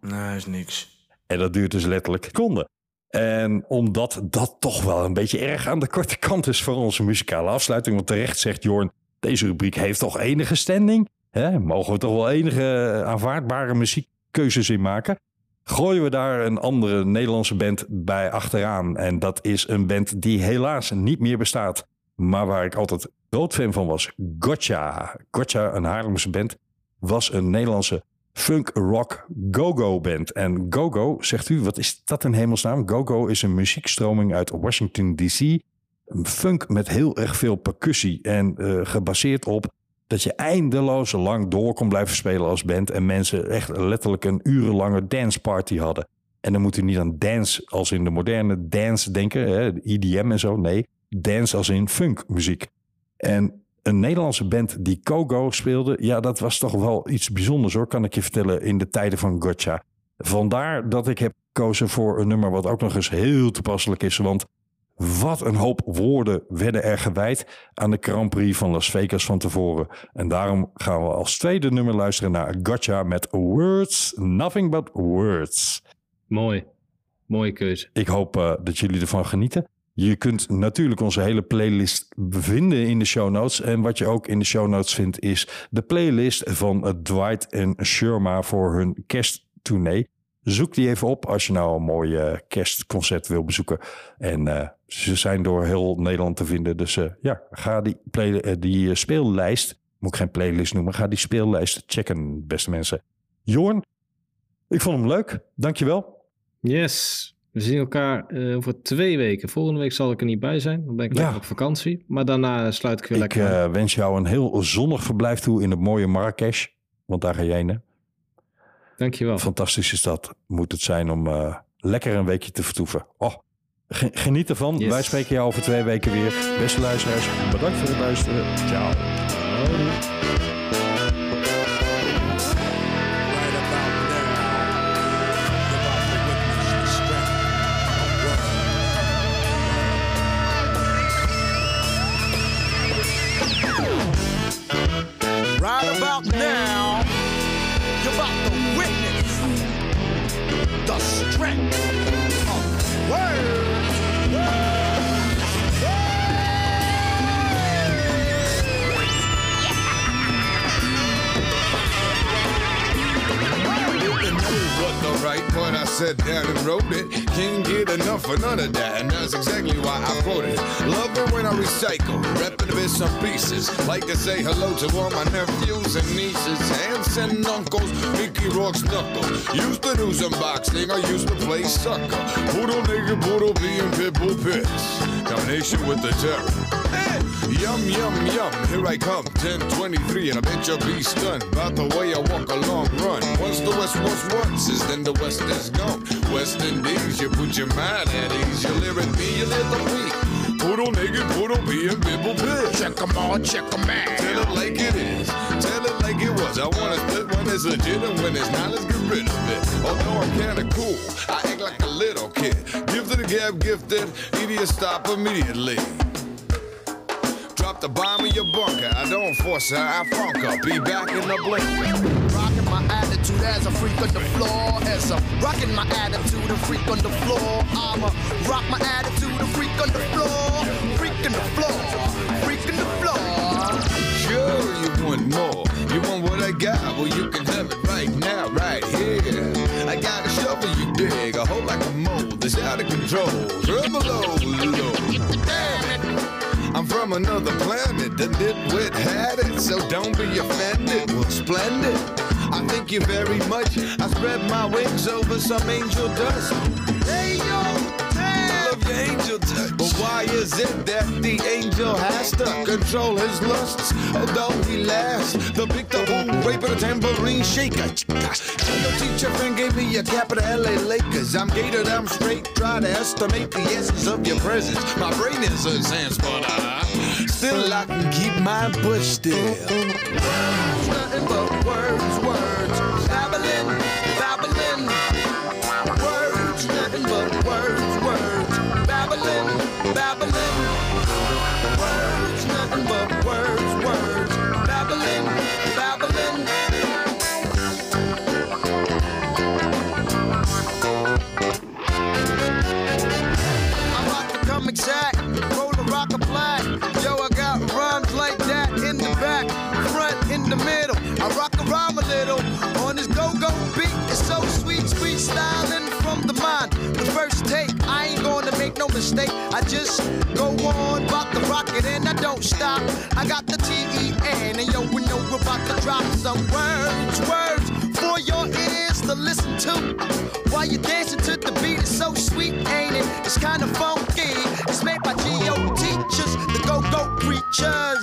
Nee, is niks. En dat duurt dus letterlijk seconden. En omdat dat toch wel een beetje erg aan de korte kant is voor onze muzikale afsluiting. Want terecht zegt Jorn, deze rubriek heeft toch enige standing? Hè? Mogen we toch wel enige aanvaardbare muziekkeuzes in maken? Gooien we daar een andere Nederlandse band bij achteraan. En dat is een band die helaas niet meer bestaat. Maar waar ik altijd groot fan van was. Gotcha. Gotcha, een Haarlemse band, was een Nederlandse funk rock go-go band. En go-go, zegt u, wat is dat in hemelsnaam? Go-go is een muziekstroming uit Washington DC. Een funk met heel erg veel percussie en eh, gebaseerd op dat je eindeloos lang door kon blijven spelen als band en mensen echt letterlijk een urenlange danceparty hadden. En dan moet u niet aan dance als in de moderne dance denken, hè, IDM en zo. Nee, dance als in funkmuziek. En een Nederlandse band die Kogo speelde, ja, dat was toch wel iets bijzonders hoor, kan ik je vertellen, in de tijden van Gotcha. Vandaar dat ik heb gekozen voor een nummer wat ook nog eens heel toepasselijk is, want wat een hoop woorden werden er gewijd aan de Grand Prix van Las Vegas van tevoren. En daarom gaan we als tweede nummer luisteren naar Gotcha met Words, Nothing But Words. Mooi. Mooie keuze. Ik hoop eh, dat jullie ervan genieten. Je kunt natuurlijk onze hele playlist vinden in de show notes. En wat je ook in de show notes vindt is de playlist van Dwight en Sherma voor hun kersttournee. Zoek die even op als je nou een mooi eh, kerstconcert wil bezoeken. En eh, ze zijn door heel Nederland te vinden. Dus eh, ja, ga die, play, die speellijst, moet ik geen playlist noemen, ga die speellijst checken, beste mensen. Jorn, ik vond hem leuk. Dankjewel. Yes. We zien elkaar eh, over twee weken. Volgende week zal ik er niet bij zijn. Dan ben ik Ja. lekker op vakantie. Maar daarna sluit ik weer Ik lekker eh, wens jou een heel zonnig verblijf toe in het mooie Marrakesh. Want daar ga jij heen. Dankjewel. Fantastische stad moet het zijn om eh, lekker een weekje te vertoeven. Oh, Ge- Geniet ervan. Yes. Wij spreken jou over twee weken weer. Beste luisteraars, bedankt voor het luisteren. Ciao. Right about now, the strength of right part I sat down and wrote it. Can't get enough of none of that, and that's exactly why I quote it. Love it when I recycle, repping bits and pieces. Like to say hello to all my nephews and nieces, aunts and uncles. Mickey Rourke's knuckle. Used to do some boxing, I used to play sucker. Poodle nigga, poodle being pitbull piss. Combination with the terror. Yum, yum, yum, here I come, 1023, and I bet you'll be stunned about the way I walk a long run. Once the West was once, is then the West is gone. West Indies, you put your mind at ease, you lyric me, you little weak. Poodle nigga, poodle be and bibble pig. Check 'em all, check 'em out. Tell it like it is, tell it like it was. I wanna split when it's legit, and when it's not, let's get rid of it. Although I'm kinda cool, I act like a little kid. Gifted a gab, gifted, idiot stop immediately. The bomb in your bunker. I don't force her, I funk her. Be back in the blink. Rocking my attitude as a freak on the floor. As I'm rocking my attitude, a freak on the floor. I'ma rock my attitude, a freak on the floor. Freak on the floor. Freak on the floor. Sure, you want more. You want what I got? Well, you can have it right now, right here. I got a shovel you dig, a hole like a mole that's out of control. Rub below, low. I'm from another planet, the nitwit had it, so don't be offended. Well, splendid. I thank you very much. I spread my wings over some angel dust. Hey, yo, Love your angel touch. But why is it that the angel has to control his lusts? Although he laughs, the big double rape and a tambourine shaker. Your teacher friend gave me a capital LA Lakers. I'm gated, I'm straight. Try to estimate the essence of your presence. My brain is a but I still I can keep my bush still. Nothing but words, words. Babbling. Words, nothing but words, words. Babbling, babbling. I rock the comic sack, I just go on, rock the rocket and I don't stop. I got the T-E-N and yo, we know we're about to drop some words, words for your ears to listen to. While you're dancing to the beat, it's so sweet, ain't it? It's kind of funky. It's made by G.O. teachers, the go-go preachers.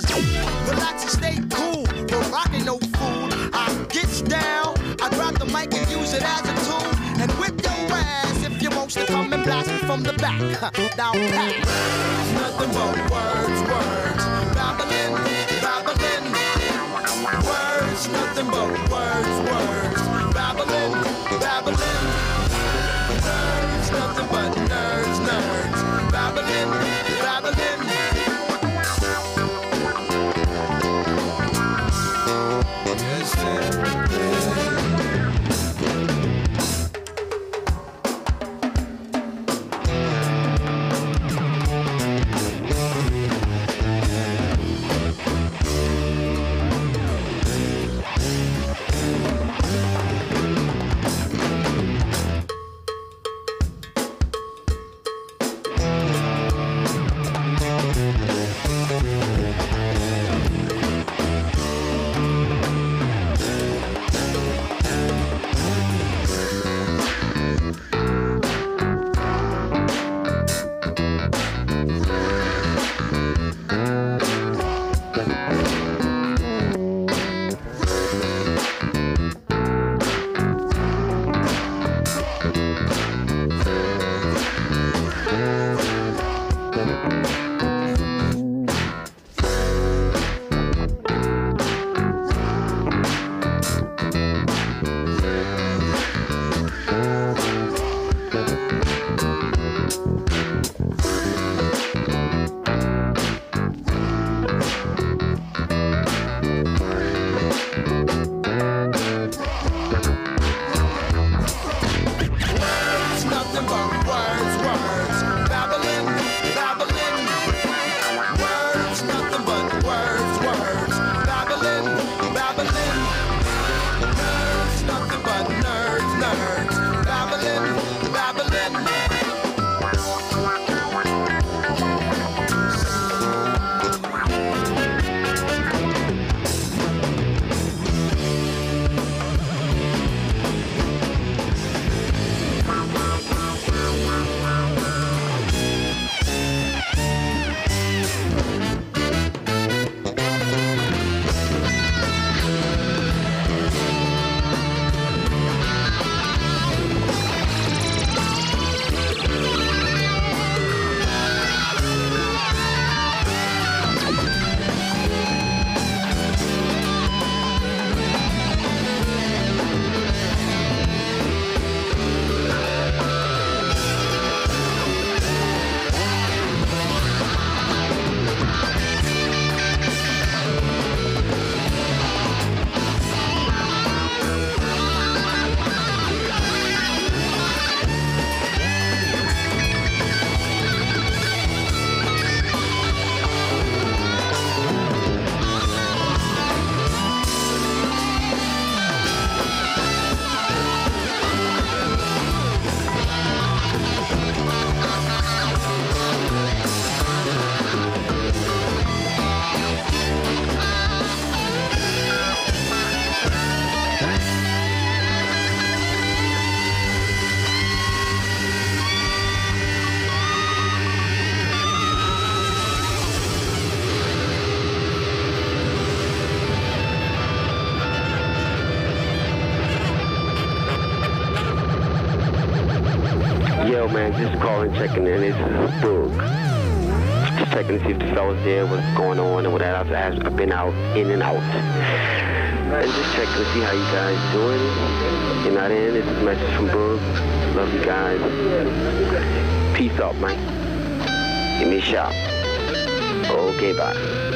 And blast from the back. now pat. Nothing but words, words. Babbling, babbling. Words, nothing but words, words. Babbling, babbling. Nerds, nothing but nerds, nerds. There, what's going on, and what I've, I've been out, in and out. And just checking to see how you guys doing. You're not in. This is a message from Boog. Love you guys. Peace out, man. Give me a shout. Okay, bye.